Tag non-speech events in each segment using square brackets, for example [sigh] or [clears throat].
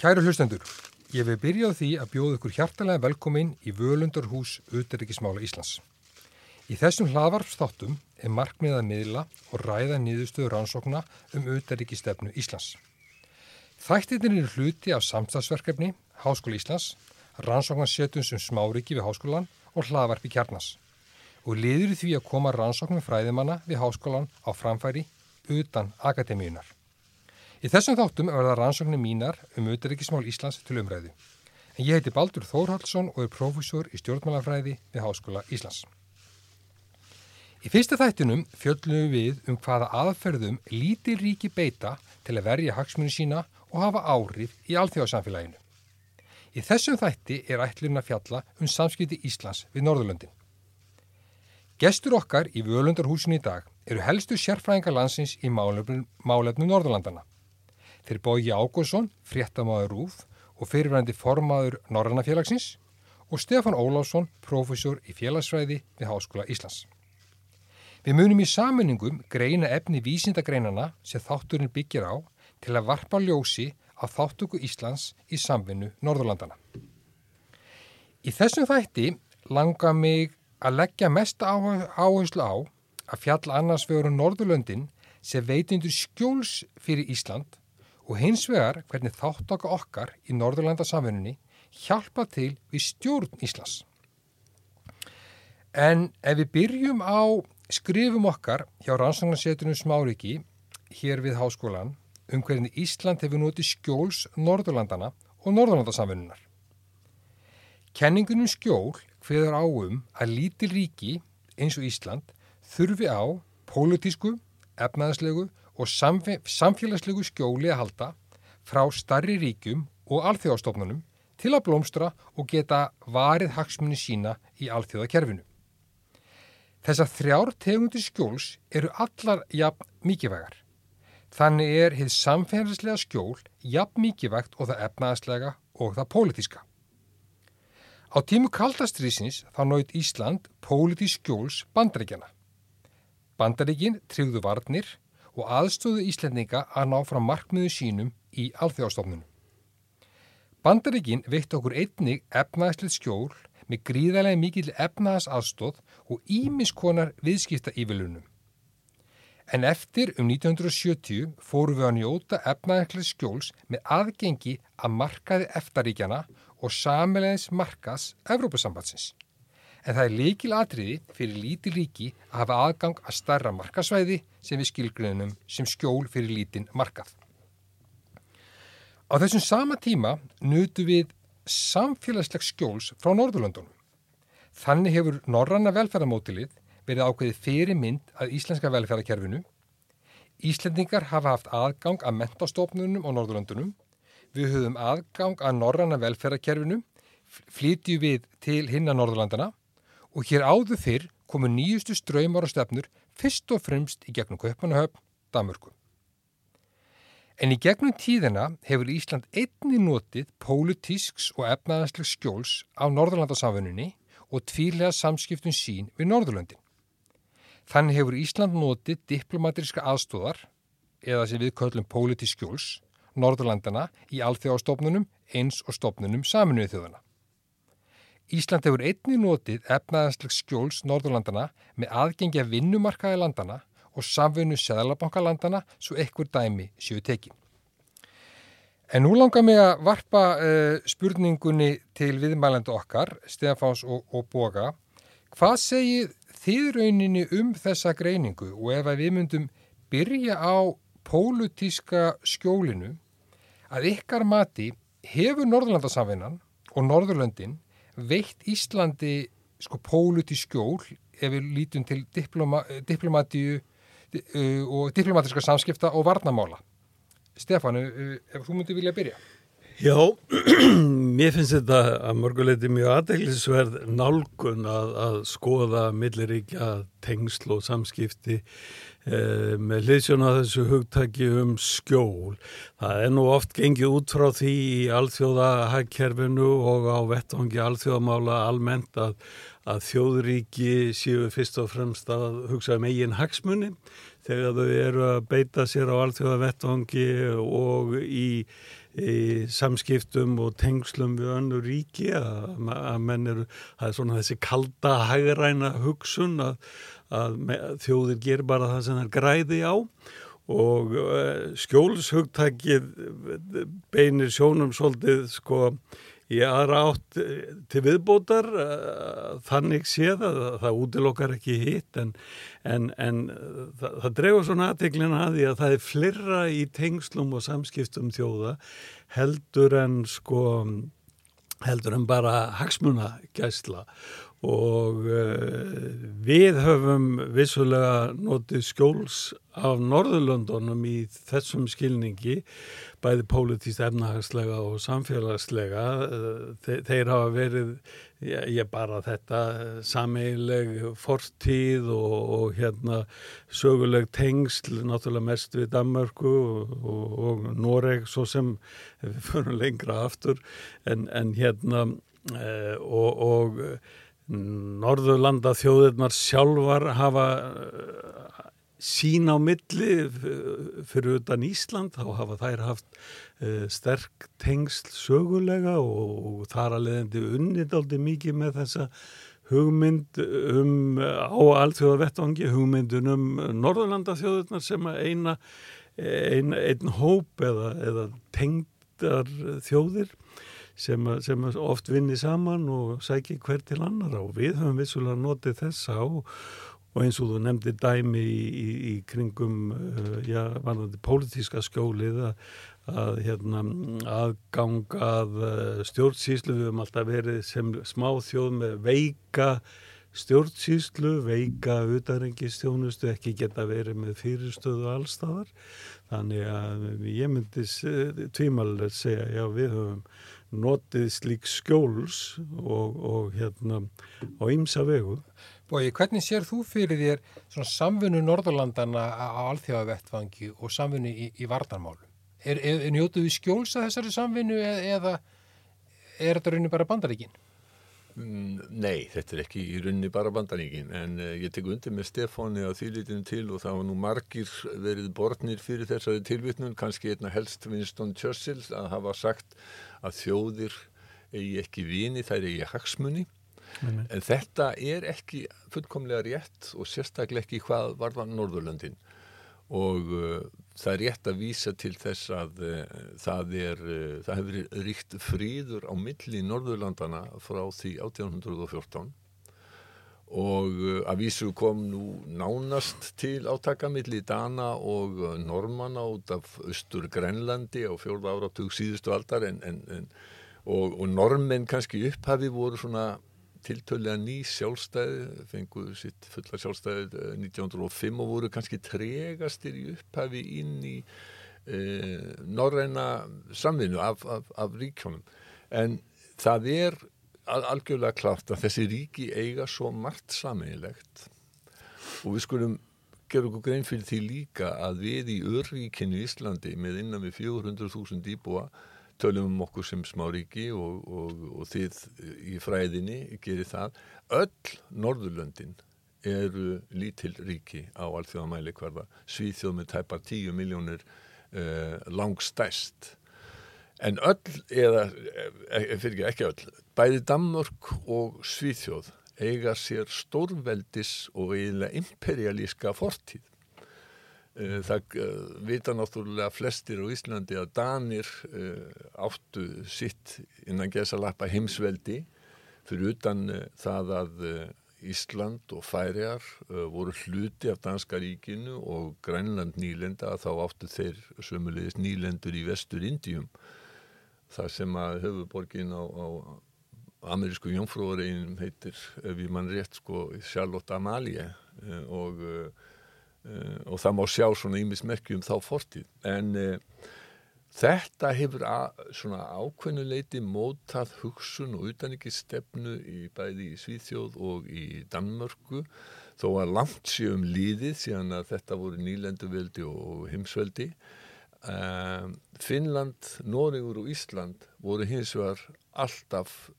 Kæru hlustendur, ég vil byrja á því að bjóða ykkur hjartalega velkomin í Völundarhús Uterikismála Íslands. Í þessum hlaðvarpstáttum er markmið að miðla og ræða nýðustöður rannsókna um uterikistefnu Íslands. Þættirnir eru hluti af samstagsverkefni Háskóla Íslands, rannsóknarsetun sem smáriki við háskólan og hlaðvarpi kjarnas og liður því að koma rannsóknum fræðimanna við háskólan á framfæri utan akademíunar. Í þessum þáttum verða rannsóknir mínar um auðverikismál Íslands til umræðu. En ég heiti Baldur Þórhaldsson og er prófessor í stjórnmálafræði við Háskóla Íslands. Í fyrsta þættinum fjöllum við um hvaða aðferðum lítil ríki beita til að verja hagsmunni sína og hafa áhrif í alþjóðsamfélaginu. Í þessum þætti er ætlurinn að fjalla um samskipti Íslands við Norðurlöndin. Gestur okkar í Völundarhúsinu í dag eru helstu sérfræðingar landsins í málefnum Norðurlandana. Þeir Bógi Ágúrsson, fréttamaður Rúf og fyrirvændi formaður Norrannafélagsins og Stefan Ólásson, profesor í félagsfræði við Háskóla Íslands. Við munum í samuningum greina efni vísindagreinana sem þátturinn byggir á til að varpa ljósi á þáttöku Íslands í samvinnu Norðurlandana. Í þessum þætti langa mig að leggja mest áherslu á að fjalla annars vegar um Norðurlöndin sem veitindur skjóls fyrir Ísland og hins vegar hvernig þáttaka okkar í Norðurlandasamfunni hjálpa til við stjórn Íslands. En ef við byrjum á skrifum okkar hjá rannsóknarsetunum Smáriki hér við háskólan um hvernig Ísland hefur notið skjóls Norðurlandana og Norðurlandasamfunnunar. Kenningunum skjól hveður áum að lítil ríki eins og Ísland þurfi á pólitísku, efnaðslegu og samfélagslegu skjóli að halda frá starri ríkjum og alþjóðastofnunum til að blómstra og geta varið hagsmunni sína í alþjóðakerfinu. Þessar þrjár tegundir skjóls eru allar jafn mikilvægar. Þannig er hið samfélagslega skjól jafn mikilvægt og það efnaðslega og það pólitíska. Á tímu kaldastriðsins þá nátt Ísland pólitísk skjóls bandaríkjana. Bandaríkin tryggðu varnir og aðstóðu Íslendinga að ná frá markmiðu sínum í alþjóðastofnunum. Bandaríkin veitt okkur einnig efnaðslið skjól með gríðarlega mikil efnaðas aðstóð og ímiskonar viðskipta ívilunum. En eftir um 1970 fóru við að njóta efnaðslið skjóls með aðgengi að markaði eftaríkjana og samilegins markas Evrópusambatsins en það er líkil atriði fyrir lítil ríki að hafa aðgang að starra markasvæði sem við skilgrunum sem skjól fyrir lítin markað. Á þessum sama tíma nutu við samfélagslegs skjóls frá Norðurlöndunum. Þannig hefur norranna velferðamótilið verið ákveðið fyrir mynd að íslenska velferðarkerfinu. Íslendingar hafa haft aðgang að mentastofnunum á Norðurlöndunum. Við höfum aðgang að norranna velferðarkerfinu, flytju við til hinna Norðurlandana og hér áður fyrr komu nýjustu ströymar og stefnur fyrst og fremst í gegnum Kaupanahöfn, Damurku. En í gegnum tíðina hefur Ísland einni notið pólitísks og efnaðanslegs skjóls á Norðurlandasamfunninni og tvílega samskiptum sín við Norðurlöndin. Þannig hefur Ísland notið diplomatíska aðstóðar, eða sem við köllum pólitísk skjóls, Norðurlandana í alþjóðastofnunum eins og stofnunum saminuðið þjóðana. Ísland hefur einni notið efnaðanslegs skjóls Norðurlandana með aðgengja vinnumarkaði landana og samfunnu Seðalabankalandana svo ekkur dæmi séu tekin. En nú langar mig að varpa uh, spurningunni til viðmælendu okkar, Stefáns og, og Boga. Hvað segir þið rauninni um þessa greiningu og ef við myndum byrja á pólutíska skjólinu að ykkar mati hefur Norðurlandasamvinnan og Norðurlöndin veitt Íslandi sko póluti skjól ef við lítum til diploma, diplomatíu uh, og diplomatiska samskipta og varnamála. Stefanu, uh, ef þú mútti vilja byrja. Já, [clears throat] mér finnst þetta að mörguleiti mjög aðeinsverð nálgun að, að skoða milliríkja tengsl og samskipti með hliðsjónu að þessu hugtaki um skjól. Það er nú oft gengið út frá því í alþjóðahagkerfinu og á vettvangi alþjóðamála almennt að, að þjóðuríki séu fyrst og fremst að hugsa um eigin hagsmunni þegar þau eru að beita sér á allþjóða vettvangi og í, í samskiptum og tengslum við önnu ríki að, að menn eru, það er svona þessi kalda hægræna hugsun að, að þjóðir ger bara það sem það græði á og uh, skjólshugtækið beinir sjónum svolítið sko í aðra átt eh, til viðbótar uh, þannig séð að það útilokkar ekki hitt en, en, en það, það dregur svona aðteglina að því að það er flirra í tengslum og samskiptum þjóða heldur en sko heldur en bara hagsmuna gæsla og við höfum vissulega notið skjóls af Norðurlöndunum í þessum skilningi bæði pólitíst efnahagslega og samfélagslega Þe þeir hafa verið ég bara þetta sameileg fortíð og, og hérna söguleg tengsl náttúrulega mest við Danmarku og, og, og Noreg svo sem við förum lengra aftur en, en hérna uh, og Norðurlanda þjóðirnar sjálfar hafa eh, sín á milli fyrir utan Ísland þá hafa þær haft uh, sterk tengsl sögulega og, þar að leiðandi unnit mikið með þessa hugmynd um á allþjóða vettvangi, hugmyndun um Norðurlanda þjóðurnar sem eina, eina einn hóp eða, eða tengdar þjóðir sem, sem oft vinni saman og sæki hver til annar og við höfum vissulega notið þessa og, og eins og þú nefndi dæmi í, í, í kringum uh, já, varðandi pólitíska skjólið að, að hérna, aðgangað uh, stjórnsýslu. Við höfum alltaf verið sem smáþjóð með veika stjórnsýslu, veika utarengistjónustu ekki geta verið með fyrirstöðu allstafar þannig að ég myndis uh, tvímalega segja já við höfum notið slík skjóls og, og hérna á ymsa vegu. Bói, hvernig sér þú fyrir þér svona samfunnu Norðurlandana á alþjóðavettfangi og samfunnu í, í varnarmálum? Er, er, er njótuðu skjólsa þessari samfunnu eða, eða er þetta raunin bara bandaríkinn? Mm, nei, þetta er ekki í runni bara bandaníkin en uh, ég tek undir með Stefáni á þýlitinu til og það var nú margir verið borðnir fyrir þessari tilvittnum kannski einna helst Winston Churchill að hafa sagt að þjóðir eigi ekki vini, þær eigi hagsmunni mm. en þetta er ekki fullkomlega rétt og sérstaklega ekki hvað varðan Norðurlöndin og uh, það er rétt að vísa til þess að uh, það er, uh, það hefur ríkt fríður á milli Norðurlandana frá því 1814 og að vísu kom nú nánast til átakamilli Dana og Normanna út af Östur Grenlandi á fjórða áratug síðustu aldar en, en, en, og, og normenn kannski upphafi voru svona tiltölega ný sjálfstæði, fenguðu sitt fulla sjálfstæði 1905 eh, og voru kannski tregastir í upphafi inn í eh, norræna samvinnu af, af, af ríkjónum. En það er algjörlega klart að þessi ríki eiga svo margt sameinlegt og við skulum gera okkur grein fyrir því líka að við í örríkinu Íslandi með innan við 400.000 íbúa tölum um okkur sem smá ríki og, og, og þið í fræðinni gerir það. Öll Norðurlöndin eru lítil ríki á alþjóðamæli hverða. Svíþjóð með tæpar 10 miljónir uh, langstæst. En öll, eða eh, fyrir ekki, öll, bæði Danmörk og Svíþjóð eiga sér stórveldis og eiginlega imperialíska fortíð. Eh, það eh, vita náttúrulega flestir á Íslandi að Danir eh, áttu sitt innan gesalappa heimsveldi. Fyrir utan það að Ísland og Færiar voru hluti af Danska ríkinu og Grænland nýlenda að þá áttu þeir sömulegis nýlendur í vestur Indíum þar sem að höfuborgin á, á amerísku jónfrúareginum heitir, ef ég mann rétt sko, Charlotte Amalie og og það má sjá svona ímismerkjum þá fortíð. En uh, þetta hefur að, svona ákveðnuleiti mótað hugsun og utanrikistefnu bæði í Svíþjóð og í Danmörku. Þó að langt séum líðið síðan að þetta voru nýlenduveldi og heimsveldi. Uh, Finnland, Nóringur og Ísland voru hins vegar alltaf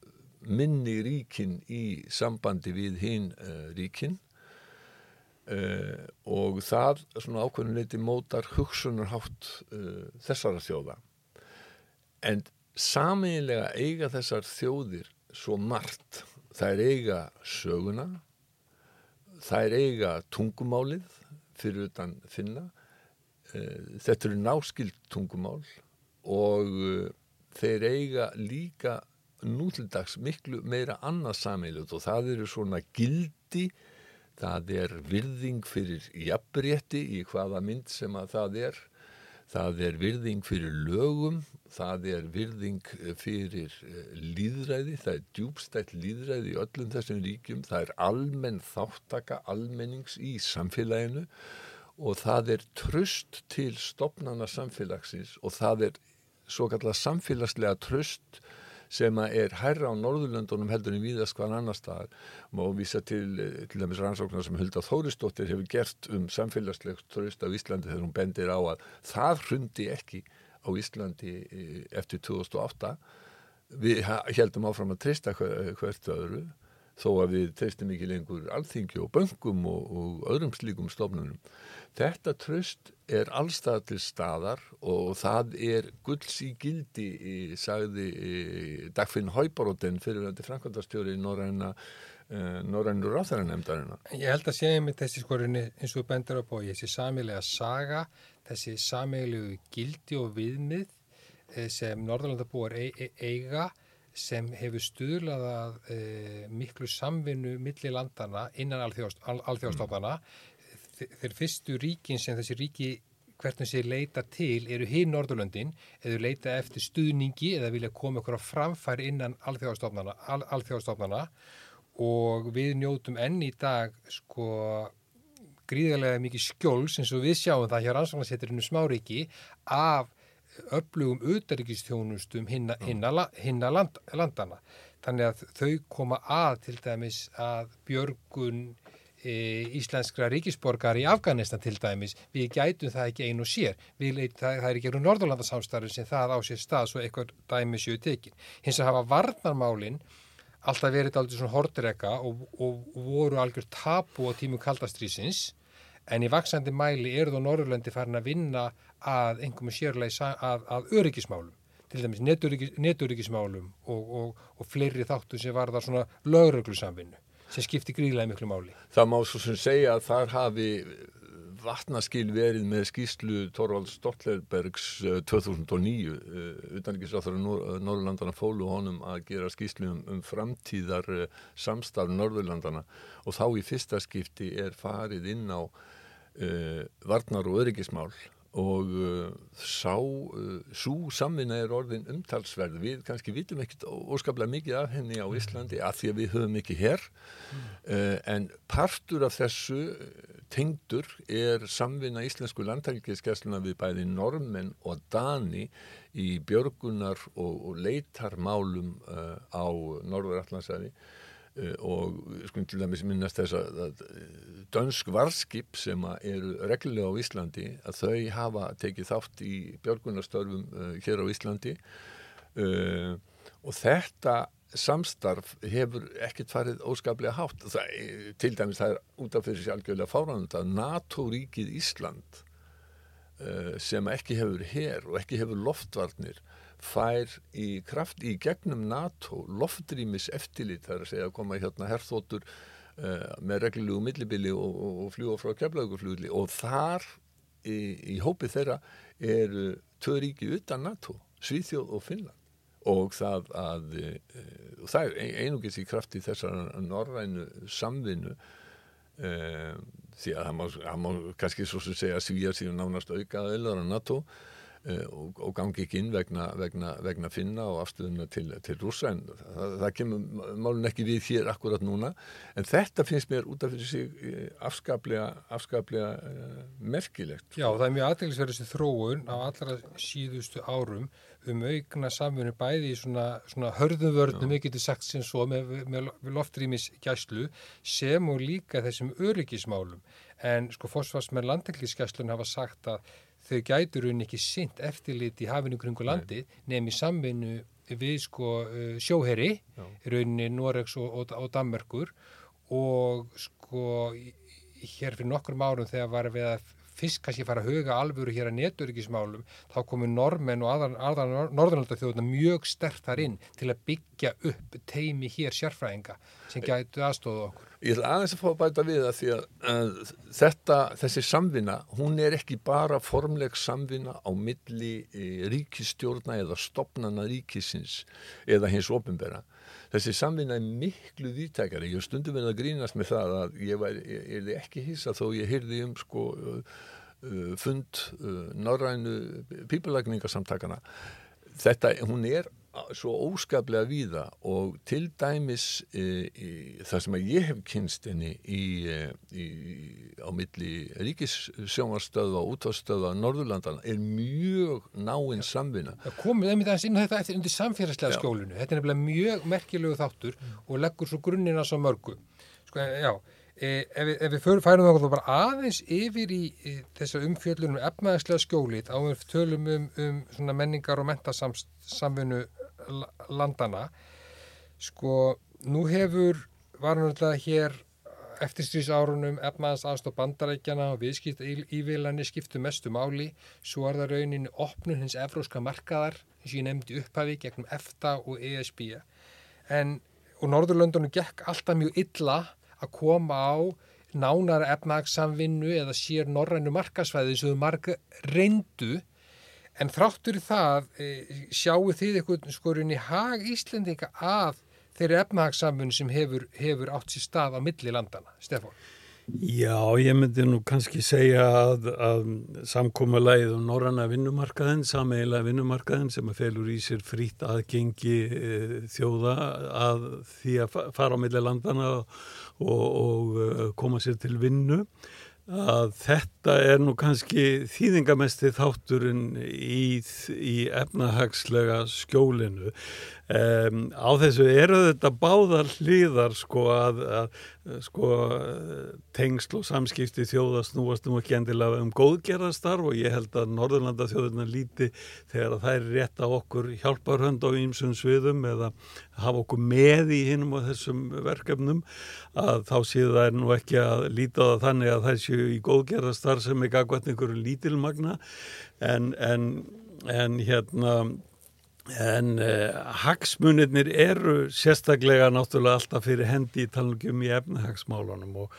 minni ríkin í sambandi við hinn ríkin uh, og það svona ákveðnuleiti mótar hugsunarhátt uh, þessara þjóða. En saminlega eiga þessar þjóðir svo margt. Það er eiga söguna það er eiga tungumálið fyrir utan finna. Uh, þetta eru náskild tungumál og þeir eiga líka nútildags miklu meira annað sameilut og það eru svona gildi það er virðing fyrir jafnrétti í hvaða mynd sem að það er. Það er virðing fyrir lögum það er virðing fyrir líðræði, það er djúbstætt líðræði í öllum þessum ríkjum það er almenn þáttaka almennings í samfélaginu og það er tröst til stopnana samfélagsins og það er svo kallar samfélagslega tröst sem er herra á Norðurlöndunum heldur en viðast hvaðan annar staðar. Og vísa til, til dæmis rannsóknar sem Hulda Þóristóttir hefur gert um samfélagslegt tröst af Íslandi þegar hún bendir á að það hrundi ekki á Íslandi eh, eftir 2008 við heldum áfram að treysta hvert öðru þó að við treystum ekki lengur alþingi og böngum og, og öðrum slíkum stofnunum Þetta tröst er allstað til staðar og það er gulls í gildi, í, sagði í, Dagfinn Hauparóten fyrirvændi framkvæmdastjóri í Norræna uh, Norrænu ráþæranemndarina. Ég held að segja mig þessi skorinni eins og bendur á bói, þessi samilega saga, þessi samilegu gildi og viðmið eh, sem Norðurlandabúar e e eiga sem hefur stuðlað að e, miklu samvinnu millir landana innan alþjóðstofnana mm. Þeir fyrstu ríkin sem þessi ríki hvernig sé leita til eru hinn Norðurlöndin. Eða leita eftir stuðningi eða vilja koma okkur á framfæri innan alþjóðastofnana, al, alþjóðastofnana. Og við njótum enn í dag sko gríðarlega mikið skjóls eins og við sjáum það hjá rannsóknarsetturinu smáríki af öflugum auðaríkistjónustum hinna, hinna, hinna land, landana. Þannig að þau koma að til dæmis að björgun e, íslenskra ríkisborgar í Afganistan til dæmis, við gætum það ekki einu sér, leit, það, það er ekki einhverjum Norðurlandasamstarfin sem það á sér stað svo eitthvað dæmi séu tekin. Hins að hafa varnarmálinn alltaf verið aldrei svona hortreka og, og, voru algjör tapu á tímum kaldastrýsins en í vaksandi mæli eru þó Norðurlandi farin að vinna að einhverjum sérlega að, að öryggismálum til dæmis neturyggismálum og, og fleiri þáttu sem var það svona lögreglusamvinnu sem skiptir gríðlega miklu máli. Það má svo sem segja að þar hafi vatnaskil verið með skýslu Torvald Stollerbergs 2009 utanrikiðsráþara Norðurlandana fólu honum að gera skýslu um, um framtíðar samstarf Norðurlandana og þá í fyrsta skipti er farið inn á uh, varnar og öryggismál og uh, sá uh, svo samvinna er orðin umtalsverð. Við kannski vitum ekkert óskaplega mikið af henni á Íslandi af því að við höfum ekki hér mm. uh, en partur af þessu tengdur er samvinna íslensku landtækjaskessluna við bæði normenn og dani í björgunar og, og leitarmálum á Norður-Allandsæði Eh, og sko til dæmis minnast þess að dönsk varskip sem eru reglulega á Íslandi að þau hafa tekið þátt í björgunarstörfum hér á Íslandi. Uh, og þetta samstarf hefur ekkert farið óskaplega hátt. Það, til dæmis það er út af fyrir sig algjörlega fáránund að NATO-ríkið Ísland uh, sem ekki hefur hér og ekki hefur loftvarnir fær í kraft í gegnum NATO loftrýmis eftirlit þar að segja að koma hérna herþóttur uh, með reglulegu millibili og, og, og fljúa frá keflaugufljúli og þar í, í hópi þeirra eru tvö ríki utan NATO, Svíþjóð og Finnland. Og það að uh, og það er einugis í krafti þessar norrænu samvinnu uh, því að það má, það má kannski svo sem segja svíja síðan nánast aukaða eða NATO. Eh, og, og gangi ekki inn vegna, vegna, vegna finna og afstöðuna til, til rúsa en það, það kemur málun ekki við hér akkurat núna. En þetta finnst mér út af því sig eh, afskaplega, afskaplega uh, merkilegt. Já það er mjög aðeinsverðið þessi þróun á allra síðustu árum um aukna samfunni bæði í svona, svona hörðumvörnum, við getum sagt sem svo með, með loftrýmis gæslu sem og líka þessum öryggismálum. En sko fósfarsmenn landeklisgæslun hafa sagt að þau gætur hún ekki sint eftirlit í hafinu kringu landi nefnir samvinnu við sko uh, sjóherri, rauninni Noregs og, og, og Danmörkur og sko í, hér fyrir nokkrum árum þegar var við að fyrst kannski fara að huga alvöru hér að neturikismálum, þá komu normenn og aðan norðurlandarþjóðuna mjög stert þar inn til að byggja upp teimi hér sérfræðinga sem gætu aðstóða okkur. Ég ætla aðeins að fá að bæta við að því að, að þetta, þessi samvinna, hún er ekki bara formleg samvinna á milli e, ríkistjórna eða stopnana ríkisins eða hins ofinbera. Þessi samvinna er miklu vítækari. Ég stundum verið að grínast með það að ég er ekki hýsa þó ég heyrði um sko Uh, fund uh, norrænu pípulagningarsamtakana þetta, hún er svo óskaplega víða og til dæmis e, e, það sem að ég hef kynst henni í, e, í, á milli ríkissjónarstöðu og útástöðu á Norðurlandana er mjög náinn samvinna. Það komið einmitt aðeins inn á þetta eftir undir samfélagslega skjólinu. Þetta er nefnilega mjög merkilegu þáttur og leggur svo grunnina svo mörgu. Sko, já, E, ef við, ef við færum þá bara aðeins yfir í, þessar umfjöldunum efnaðislega skjólið á við tölum um, um menningar og mentasamvinu landana sko, nú hefur varum við þetta hér eftirstrísárunum efnaðast aðstof bandarækjana og viðskipt ívilani skiptu mestu máli, svo er það rauninni opnun hins evróska markaðar eins og ég nefndi upphafi gegnum EFTA og ESB en og Norðurlöndunum gekk alltaf mjög illa að koma á nánara efnagssamvinnu eða sér norrænu markasvæði sem þau marga reyndu en þráttur í það e, sjáu þið eitthvað skorinn í hag Íslendinga að þeirri efnagssamvinnu sem hefur, hefur átt sér stað á milli landana. Stefán? Já, ég myndi nú kannski segja að, að samkómalæð og norranna vinnumarkaðin, sameiginlega vinnumarkaðin sem að felur í sér frít aðgengi e, þjóða að því að fara á milli landana og, og e, koma sér til vinnu að þetta er nú kannski þýðingamesti þátturinn í, í efnahagslega skjólinu Um, á þessu eru þetta báðar hlýðar sko að, að sko tengsl og samskipti þjóða snúast nú ekki endilega um góðgerðastarf og ég held að Norðurlanda þjóðurna líti þegar að það er rétt að okkur hjálparhönd á ýmsum sviðum eða hafa okkur með í hinnum og þessum verkefnum að þá séu það er nú ekki að líta það þannig að það séu í góðgerðastarf sem er gagvært einhverju lítilmagna. En, en, en hérna En uh, hagsmunirnir eru sérstaklega náttúrulega alltaf fyrir hendi í talningum í efnahagsmálunum og,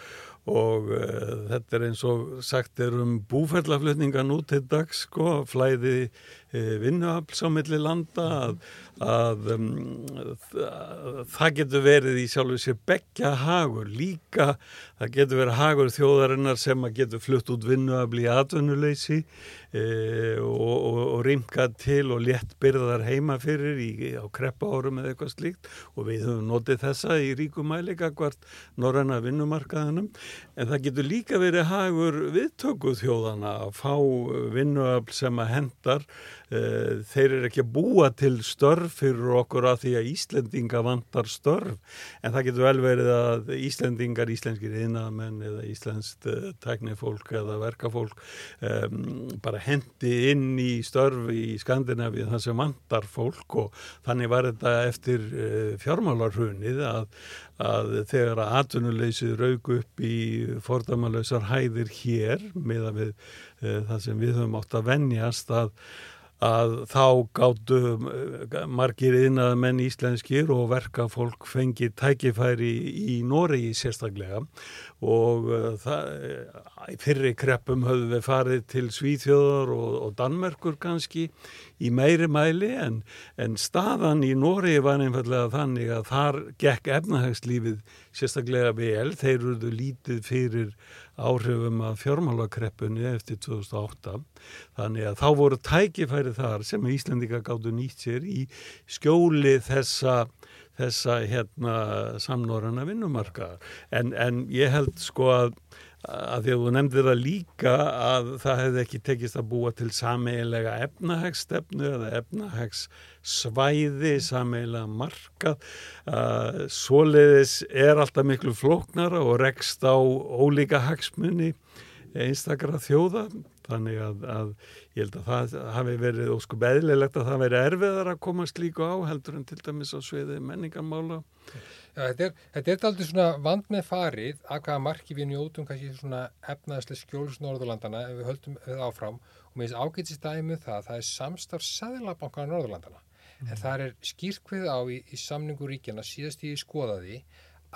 og uh, þetta er eins og sagt er um búferðlaflutninga nú til dags sko, flæði vinnuafls á milli landa að, að um, það getur verið í sjálfu sér begja hagur. Líka, það getur verið hagur þjóðarinnar sem að getur flutt út vinnuafli í atvinnuleysi e, og, og, og rimka til og létt byrðar heima fyrir í, á kreppa árum eða eitthvað slíkt. Og við höfum notið þessa í ríkumæli hvert norræna vinnumarkaðanum en það getur líka verið hagur viðtöku þjóðana að fá vinnuafl sem að hendar þeir eru ekki að búa til störf fyrir okkur að því að Íslendinga vantar störf. En það getur vel verið að Íslendingar, íslenskir innamenn eða íslenskt uh, teknifólk eða verkafólk um, bara hendi inn í störf í Skandinavíð þar sem vantar fólk. Og þannig var þetta eftir uh, fjármálarhunnið að, að þegar að atvinnuleysið raug upp í fordamalösar hæðir hér með að við uh, það sem við höfum átt að vennjast að að þá gáttu eh, margir innað menn íslenskir og verka fólk fengi tækifæri í Noregi sérstaklega. Og uh, það, fyrri kreppum höfðu við farið til Svíþjóðar og, og Danmerkur kannski í meiri mæli en, en staðan í Nóri var einfallega þannig að þar gekk efnahagslífið sérstaklega vel, þeir eruðu lítið fyrir áhrifum af fjármálakreppunni eftir 2008 þannig að þá voru tækifæri þar sem Íslandika gáttu nýtt sér í skjóli þessa þessa hérna samnorrana vinnumarka en, en ég held sko að að því að þú nefndir það líka að það hefði ekki tekist að búa til sameilega efnahagsstefnu eða efnahagssvæði, sameilega markað. Svoleiðis er alltaf miklu flóknara og rekst á ólíka hagsmunni einstakara þjóða Þannig að, að ég held að það hafi verið ósku beðlilegt að það veri erfiðar að koma slíku á heldur en til dæmis á sviði menningarmála. Já, þetta er, þetta er aldrei svona vand með farið að hvaða marki við njótum kannski svona efnaðslega skjóls Norðurlandana ef við höldum við áfram og mér finnst ágætist dæmið um það að það er samstarf Sæðlabankana Norðurlandana mm. en það er skýrkvið á í, í samningu ríkjana síðast í skoðaði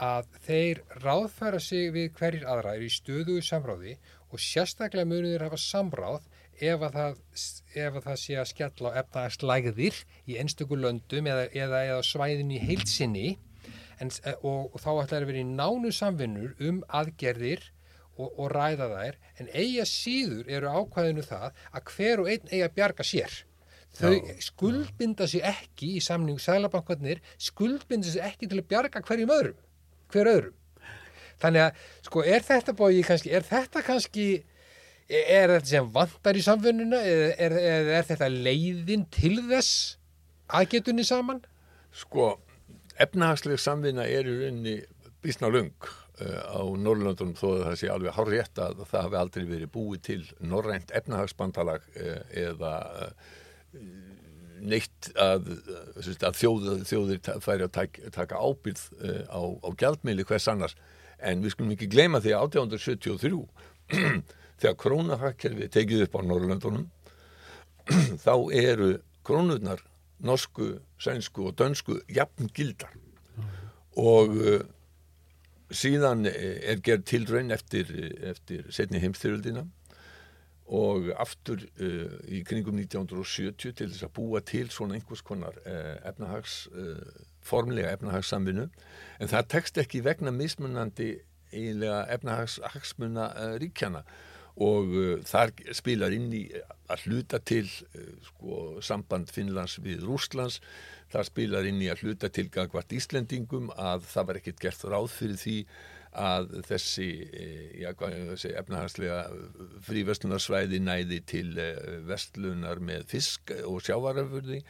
að þeir ráðfæra sig við hverjir aðra er í stöðu samráði og sérstaklega munir hafa samráð ef að það, ef að það sé að skella á efnaðarslægðir í einstöku löndum eða, eða, eða svæðin í heilsinni en, og, og þá ætlar að vera í nánu samvinnur um aðgerðir og, og ræða þær. En eiga síður eru ákvæðinu það að hver og einn eiga bjarga sér. Þau skuldbinda sér ekki í samningu sælabankarnir skuldbinda sér ekki til að bjarga hverjum öðrum hver öðrum þannig að sko er þetta bóið kannski, er þetta kannski er þetta sem vandar í samfunnuna eða er, er, er þetta leiðin til þess aðgetunni saman? Sko efnahagsleg samvinna er í rauninni bísna lung uh, á Norrlöndunum þó að það sé alveg hár rétt að það hafi aldrei verið búið til norrænt efnahagsbandalag uh, eða neitt að, að þjóð, þjóðir færi að taka ábyrð á, á gjaldmiðli hvers annars en við skulum ekki gleyma því að 1873 [clears throat] þegar krónahakkerfi tekið upp á Norrlöndunum [clears throat] þá eru krónurnar norsku, sænsku og dönsku jafn gildar og uh, síðan er gerð tilraun eftir, eftir setni heimstyrjöldina og aftur uh, í kringum 1970 til þess að búa til svona einhvers konar uh, efnahags, uh, formlega efnahagssamvinu en það tekst ekki vegna mismunandi eiginlega efnahagshagsmuna ríkjana og uh, þar spilar inn í að hluta til uh, sko, samband Finnlands við Rúslands þar spilar inn í að hluta til gagvart Íslendingum að það var ekkert gert ráð fyrir því að þessi, uh, já, þessi efnahagslega fríverslunarsvæði næði til uh, vestlunar með fisk og sjávaröfurði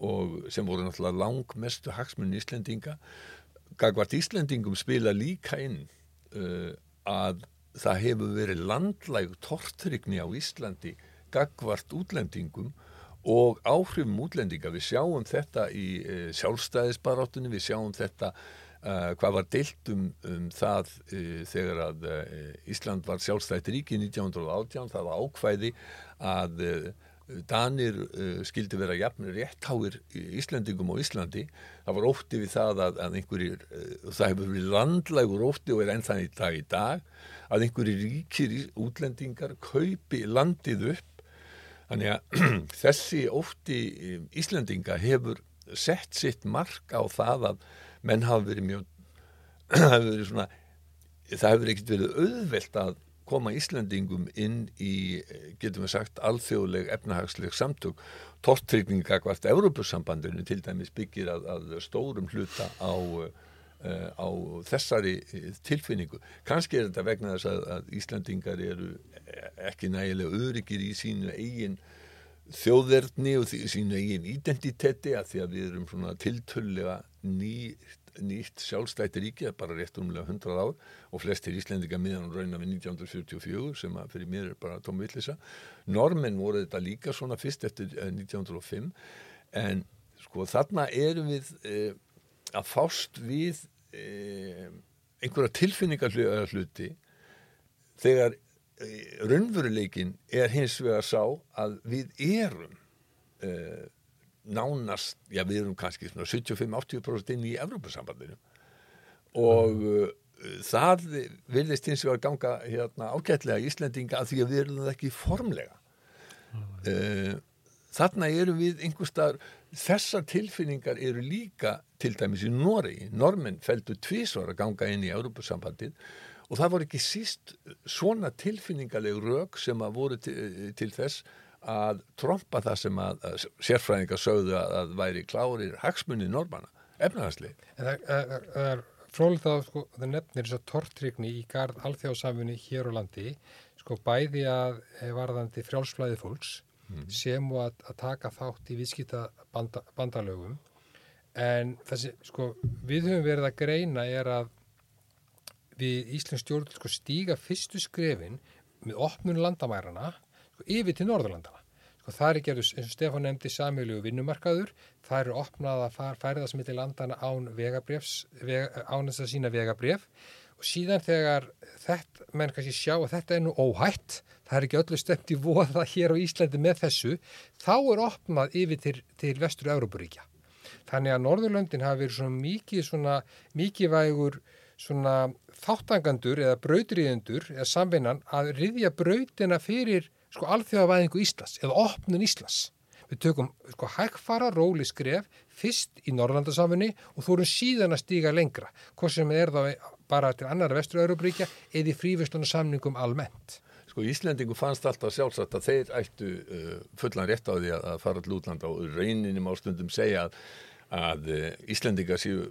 og sem voru náttúrulega langmestu hagsmunni Íslendinga. Gagvart Íslendingum spila líka inn uh, að það hefur verið landlæg tortrykni á Íslandi gagvart útlendingum og áhrifum útlendinga. Við sjáum þetta í e, sjálfstæðisbarátunni, við sjáum þetta e, hvað var deilt um, um það e, þegar að e, Ísland var sjálfstætt ríki 1918, það var ákvæði að Danir uh, skildi vera jafn réttháir Íslandingum og Íslandi. Það var ótti við það að, að einhverjir uh, það hefur verið landlægur ótti og er ennþann í dag í dag að einhverjir ríkir útlendingar kaupi landið upp. Þannig að [clears throat] þessi ótti Íslandinga hefur sett sitt mark á það að menn hafa verið mjög [clears throat] hefur verið svona það hefur ekkert verið auðvelt að koma Íslandingum inn í, getum við sagt, alþjóðleg efnahagsleg samtök. Tortryggninga hvort Európusambandinu til dæmis byggir að, að stórum hluta á, uh, á þessari tilfinningu. Kanski er þetta vegna þess að, að Íslandingar eru ekki nægilega öryggir í sínu eigin þjóðverðni og sínu eigin identiteti að því að við erum svona tiltöllega nýtt nýtt sjálfstætti ríki, bara rétt umlega 100 ár og flestir íslendinga miðan rauna við 1944 sem fyrir mér er bara tómvillisa. Normen voru þetta líka svona fyrst eftir 1905 eh, en sko þarna erum við eh, að fást við eh, einhverja tilfinningar hluti þegar eh, raunveruleikin er hins vegar sá að við erum eh, nánast, já við erum kannski 75-80% inn í Evrópussambandinu og mm. það vilist hins vegar ganga hérna, ágætlega í Íslendinga að því að við erum það ekki formlega mm. þarna eru við einhverstaðar, þessar tilfinningar eru líka til dæmis í Nóri, normenn feldu tvísvar að ganga inn í Evrópussambandin og það voru ekki síst svona tilfinningarleg rauk sem að voru til, til þess að tromba það sem að, að sérfræðingar sögðu að, að væri klárir hagsmunni normanna, efnahagsli. En það, það, er frólitt að sko, það nefnir þess að tortrykni í gard alþjóðsafinni hér á landi, sko bæði að eh, varðandi frjálsflæði fólks mm. sem og að, að taka þátt í viðskita banda, bandalögum en þessi, sko, við höfum verið að greina er að við Íslands stjórn sko, stíga fyrstu skrefin með opnun landamærarna sko, yfir til Norðurlandana. Sko, það er gerðus, eins og Stefán nefndi, samjölu vinnumarkaður, það eru opnað að far, færiðast millir landana án vegabrefs, veg, án þess að sína vegabref og síðan þegar þetta, menn kannski sjá að þetta er nú óhætt, það er ekki öllu stemt í voða hér á Íslandi með þessu, þá er opnað yfir til, til vestur Európaríkja. Þannig að Norðurlöndin hafi verið svona mikið svona mikið vægur svona þáttangandur eða brautriðendur eða samvinnan að riðja brautina fyrir sko alþjóðavæðingu Íslands eða opnun Íslands. Við tökum sko hægfara róli skref fyrst í Norrlandasamfunni og þú erum síðan að stíga lengra, hvort sem er þá bara til annar vestur-Európríkja eða í frívistunarsamningum almennt. Sko Íslendingu fannst alltaf sjálfsagt að þeir ættu uh, fullan rétt á því að fara til útlanda og reyninum á stundum segja að, að uh, Íslendinga séu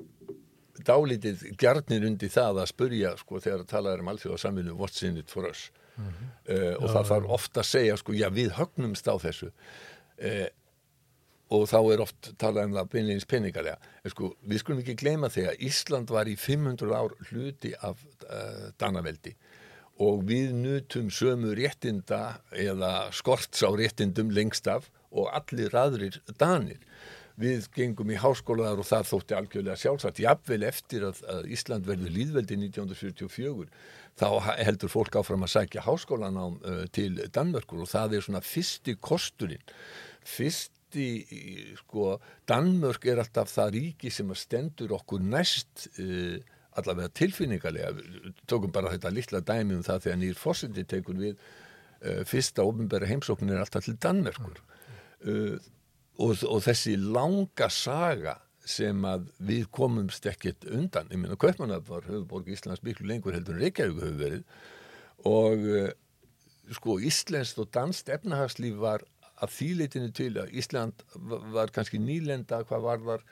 dálítið gjarnir undir það að spurja sko þegar það talaður um alþjóðasaminu what's in it for us mm -hmm. uh, og já, það þarf ofta að segja sko já við högnumst á þessu uh, og þá er oft talað um það beinleins peningalega. Sko, við skulum ekki gleyma þegar Ísland var í 500 ár hluti af uh, Danaveldi og við nutum sömu réttinda eða skorts á réttindum lengst af og allir aðrir Danir. Við gengum í háskólaðar og það þótti algjörlega sjálfsagt. Jafnvel eftir að, að Ísland verður líðveldi 1944 þá heldur fólk áfram að sækja háskólanám uh, til Danmörkur og það er svona fyrsti kosturinn. Fyrst í, sko, Danmörk er alltaf það ríki sem að stendur okkur næst uh, allavega tilfinningarlega tókum bara þetta litla dæmi um það þegar nýr fósiti tekur við uh, fyrsta ofinbæra heimsókn er alltaf til Danmörkur uh, og, og þessi langa saga sem að við komumst ekkert undan, ég meina Kaupmannab var höfuborg Íslands miklu lengur heldur en Reykjavík höfu verið. Og sko Íslandst og danst efnahagslíf var að þýleitinu til að Ísland var kannski nýlenda hvað var þar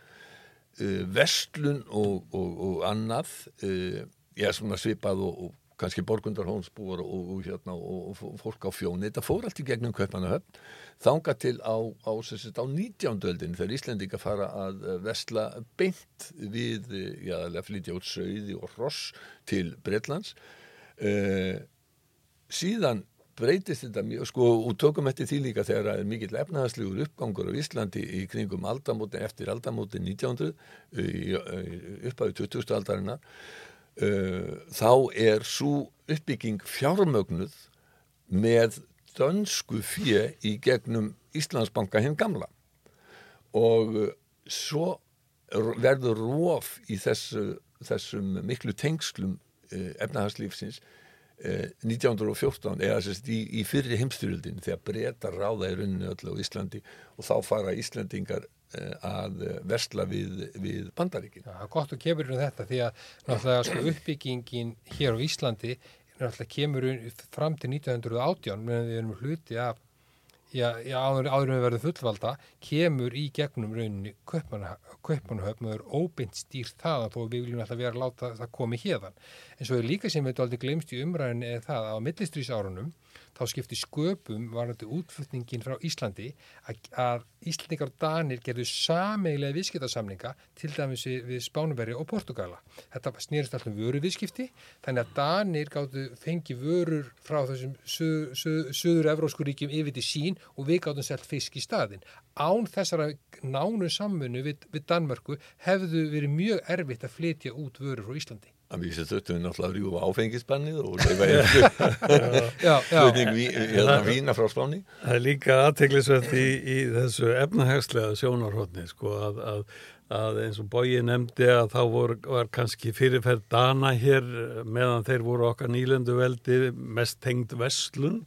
uh, vestlun og, og, og annað uh, já svona svipað og, og kannski borgundarhónsbúar og hérna og fólk á fjóni þetta fór allt í gegnum Kaupanahöfn þanga til á, á, á 19. öldin þegar Íslandika fara að uh, vestla beint við já, flytja út sögði og ross til Breitlands uh, síðan breytist þetta mjög, sko, og tökum eftir því líka þegar það er mikill efnahagslegur uppgangur á Íslandi í kringum aldamótin eftir aldamótin 1900 uppæðu 20. aldarinnar uh, þá er svo uppbygging fjármögnuð með dönsku fjö í gegnum Íslandsbanka hinn gamla. Og uh, svo verður róf í þessu, þessum miklu tengslum uh, efnahagslífsins 1914 eða sérst í, í fyrri heimstyrjöldin þegar breyta ráða í rauninu öllu á Íslandi og þá fara Íslandingar eh, að versla við, við bandaríkin. Já, gott og kemur um þetta því að náttúrulega sko, uppbyggingin hér á Íslandi náttúrulega kemur fram til 1918 meðan við erum hluti já, áður, áður með verið fullvalda kemur í gegnum rauninni Kaupanahöfn og er óbeint stýrt það þó við viljum alltaf vera að láta það komi hérðan en svo er líka sem við aldrei glemst í umræðin eða það að á millistrýsárunum þá skipti sköpum varandi útflutningin frá Íslandi að, Íslandingar og Danir gerðu sameigilega viðskiptarsamlinga til dæmis við Spánuberi og Portugala. Þetta snýrist alltaf um vöru viðskipti þannig að Danir gáttu fengi vörur frá þessum söður evrósku ríkjum yfir til sín og við gáttum selt fisk í staðin. Án þessara nánu samfunnu við, við Danmörku hefðu verið mjög erfitt að flytja út vörur frá Íslandi. Að við náttúrulega að rjúfa áfengisbannið og leifa einhverju [laughs] hérna vína frá spáni. Það er líka aðteglisvert í, í þessu efnahegslega sjónarhóttni sko að, að, að eins og Bói nefndi að þá vor, var kannski fyrirferð Dana hér meðan þeir voru okkar nýlendu veldi mest tengd vestlun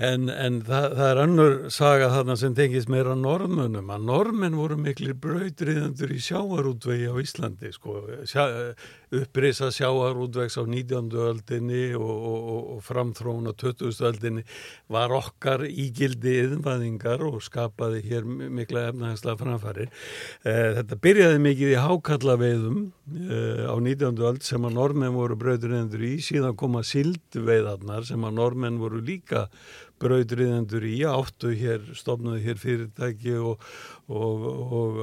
En, en það, það er annur saga þarna sem tengis meira normunum að normin voru miklir brautriðandur í sjáarútvegi á Íslandi sko, sjá, upprisa sjáarútvegs á 19. öldinni og, og, og framþrón á 20. öldinni var okkar ígildi yðnvæðingar og skapaði hér mikla efnahagslega framfæri. Eh, þetta byrjaði mikið í hákallaveiðum eh, á 19. öld sem að normin voru brautriðandur í, síðan koma sildveiðarnar sem að normin voru líka brautriðendur í áttu hér, stofnaði hér fyrirtæki og, og, og,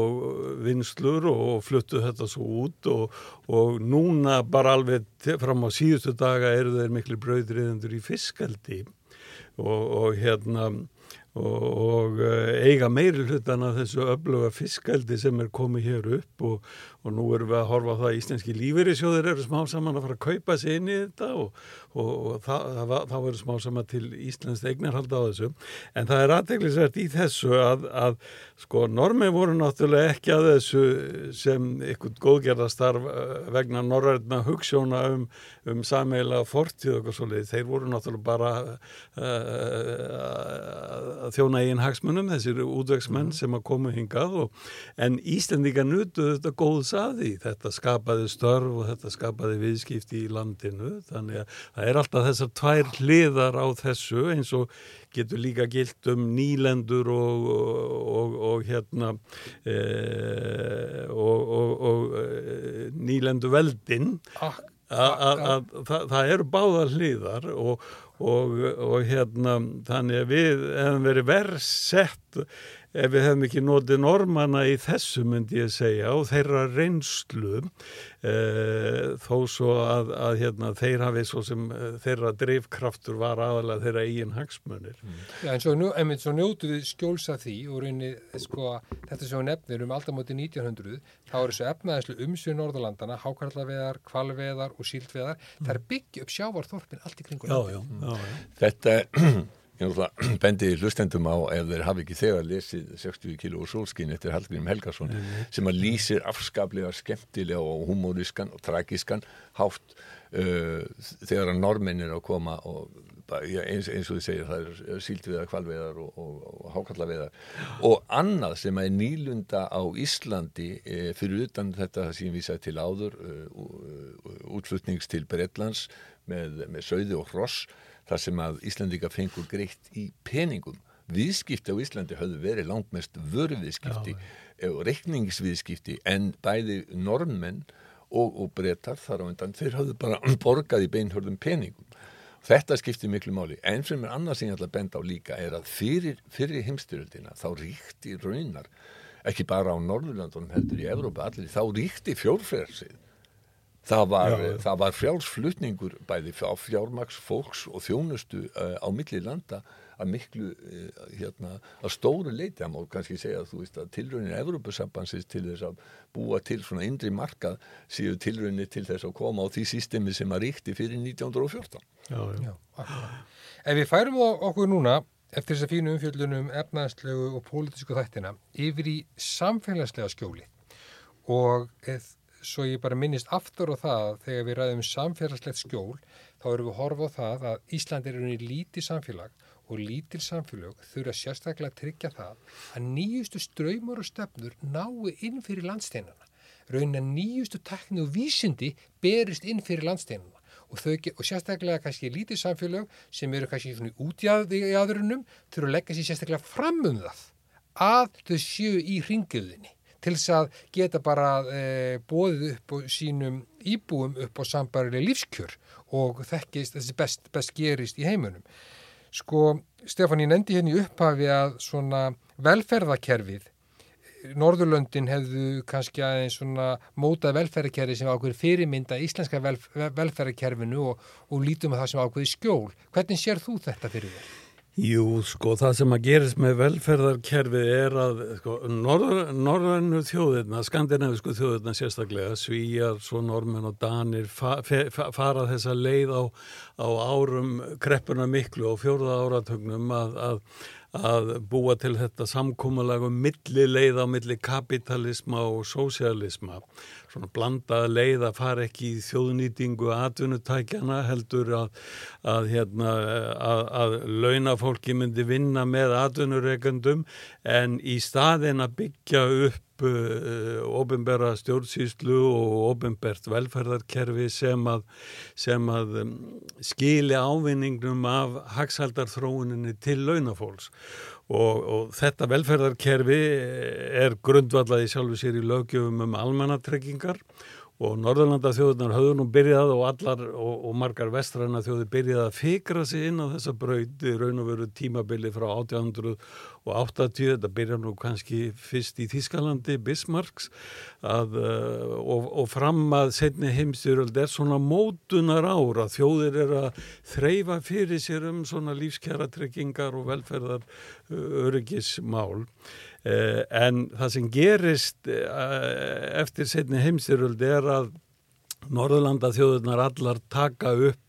og vinslur og fluttu þetta svo út og núna bara alveg fram á síðustu daga eru þeir miklu brautriðendur í fiskaldi og, hérna og eh, eiga meiri hlutan af þessu öfluga fiskaldi sem er komið hér upp og, og nú erum við að horfa á það að íslenski lífeyrisjóðir eru smá saman að fara að kaupa sér inn í þetta og, og, og það verður smá saman til Íslands eignarhald á þessu. En það er aðteglisvert í þessu að, að sko normi voru náttúrulega ekki að þessu sem ykkur góðgerðastarf eh, vegna norræðna hugssjóna um, um sameila fortíð og svolítið, þeir voru náttúrulega bara uh, að þjóna eigin hagsmunum, þessir útvegsmenn mm. sem að koma hingað og, en Íslandika nutuðu þetta góðs að því, þetta skapaði störf og þetta skapaði viðskipti í landinu, þannig að það er alltaf þessar tvær hliðar á þessu eins og getur líka gilt um nýlendur og, og, og hérna e, og e, nýlendu veldin að það eru báðar hliðar og Og, og hérna þannig að við hefum verið verð sett ef við hefum ekki notið normana í þessu myndi ég segja og þeirra reynslu e, þó svo að, að hérna, þeir hafi svo sem e, þeirra drivkraftur var aðalega þeirra eigin hagsmunir. Mm. Já en svo, einmitt, svo njótu við skjólsa því og reynir sko þetta sem við nefnir um alltaf móti 1900 þá er þessu efnaðislu umsvið Norðalandana, hákarlaveðar, kvalveðar og síldveðar, mm. það er byggja upp sjávarþorpin allt í kringu. Já, já, já, já. Þetta [clears throat] Ég [clears throat] bendi hlustendum á ef þeir hafi ekki þegar lesið 60 kilo og sólskinn eftir Hallgrim Helgarsson mm -hmm. sem að lýsir afskaplega skemmtilega og humorískan og tragískan hátt uh, þegar að normenn er að koma og eins, eins og þið segir það er síldviðar, kvalviðar og, og, og hákallaviðar og annað sem er nýlunda á Íslandi eh, fyrir utan þetta sem við sætt til áður uh, útflutnings til Breitlands með, með söði og hross þar sem að Íslandika fengur greitt í peningum. Viðskipti á Íslandi höfðu verið langt mest vörviðskipti og reikningsviðskipti en bæði normenn og, og brettar þar á undan þeir höfðu bara [clears throat] borgað í beinhörðum peningum. Þetta skiptir miklu máli. En sem er annað sem ég ætla að benda á líka er að fyrir, fyrir heimstyröldina þá ríkti raunar, ekki bara á Norðurlandunum heldur í Evrópa allir, þá ríkti fjórferðsið Það var, var frjálsflutningur bæði á fjármaks fólks og þjónustu uh, á milli landa að miklu, uh, hérna, að stóru leiti, það má kannski segja að þú veist að tilraunin Evropasambansins til þess að búa til svona indri markað séu tilraunin til þess að koma á því sístemi sem að ríkti fyrir 1914. Já, já. já Ef við færum okkur núna eftir þess að fínu umfjöldunum efnaðslegu og pólitísku þættina yfir í samfélagslega skjóli og eða svo ég bara minnist aftur á það þegar við ræðum samfélagslegt skjól þá erum við að horfa á það að Ísland er unni lítið samfélag og lítil samfélag þurfa sérstaklega að tryggja það að nýjustu ströymur og stefnur nái inn fyrir landsteinana. Raunin að nýjustu tekni og vísindi berist inn fyrir landsteinana. Og, þau, og sérstaklega kannski lítið samfélag sem eru kannski út í aðrunum þurfa að leggja sér sérstaklega fram um það að þau séu í ringiðinni til þess að geta bara e, bóðið upp sínum íbúum upp á sambarileg lífskjör og þekkist þessi best, best gerist í heimunum. Sko, Stefán, ég nendi hérna í upphafi að svona velferðakerfið Norðurlöndin hefðu kannski aðeins svona mótað velferðarkerfi sem ákveður fyrirmynda íslenska velf velferðarkerfinu og, og lítum að það sem ákveður skjól. Hvernig sér þú þetta fyrir þér? Jú, sko, það sem að gerist með velferðarkerfi er að sko, norðannu þjóðirna, skandinavisku þjóðirna sérstaklega, svíjar, svo normen og danir fa fa fara þessa leið á, á árum kreppuna miklu og fjórða áratögnum að, að að búa til þetta samkómalagum milli leið á milli kapitalisma og sósialisma svona blandaða leið að fara ekki í þjóðnýtingu atvinnutækjana heldur að, að, hérna, að, að launafólki myndi vinna með atvinnureikandum en í staðin að byggja upp uh, ofinbæra stjórnsýslu og ofinbært velferðarkerfi sem að, sem að um, skili ávinningnum af haxaldarþróuninni til launafólks og, og þetta velferðarkerfi er grundvallað í sjálfu sér í lögjöfum um almannatryggingar og Norðurlanda þjóðunar höfðu nú byrjað og allar og, og margar vestræna þjóður byrjað að fikra sig inn á þessa braut raun og veru tímabili frá 1880 þetta byrja nú kannski fyrst í Þískalandi Bismarcks að, uh, og, og fram að setni heimstyrjöld er svona mótunar ára þjóðir er að þreyfa fyrir sér um svona lífskjara tryggingar og velferðar öryggismál Eh, en það sem gerist eh, eftir setni heimstyrjöld er að Norðurlanda þjóðunar allar taka upp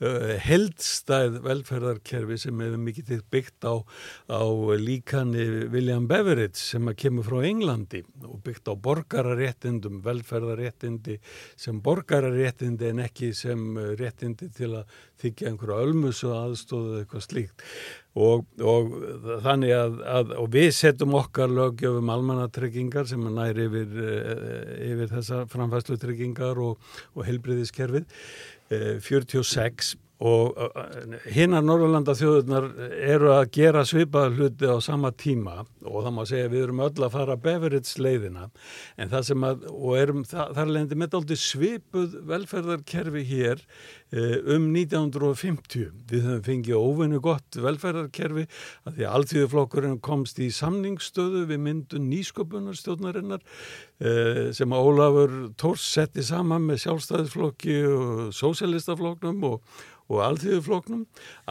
uh, heldstæð velferðarkerfi sem hefur mikið byggt á, á líkani William Beveridge sem kemur frá Englandi og byggt á borgararéttindum, velferðaréttindi sem borgararéttindi en ekki sem réttindi til að þykja einhverju ölmusu aðstóðu eitthvað slíkt. Og, og þannig að, að og við setjum okkar lögjöfum almannatryggingar sem næri yfir, eh, yfir þessa framfæslutryggingar og, og helbriðiskerfið 46 eh, og hinnar Norrlanda þjóðunar eru að gera svipaða hluti á sama tíma og það má segja við erum öll að fara Beveridge leiðina en það sem að, og erum það, þar leðandi með aldrei svipuð velferðarkerfi hér um 1950 við höfum fengið óvinni gott velferðarkerfi að því að alltíðuflokkurinn komst í samningsstöðu við myndun nýsköpunarstjóðnarinnar sem Ólafur Tórs setti saman með sjálfstæðisflokki og sósélistafloknum og og alþjóðuflokknum.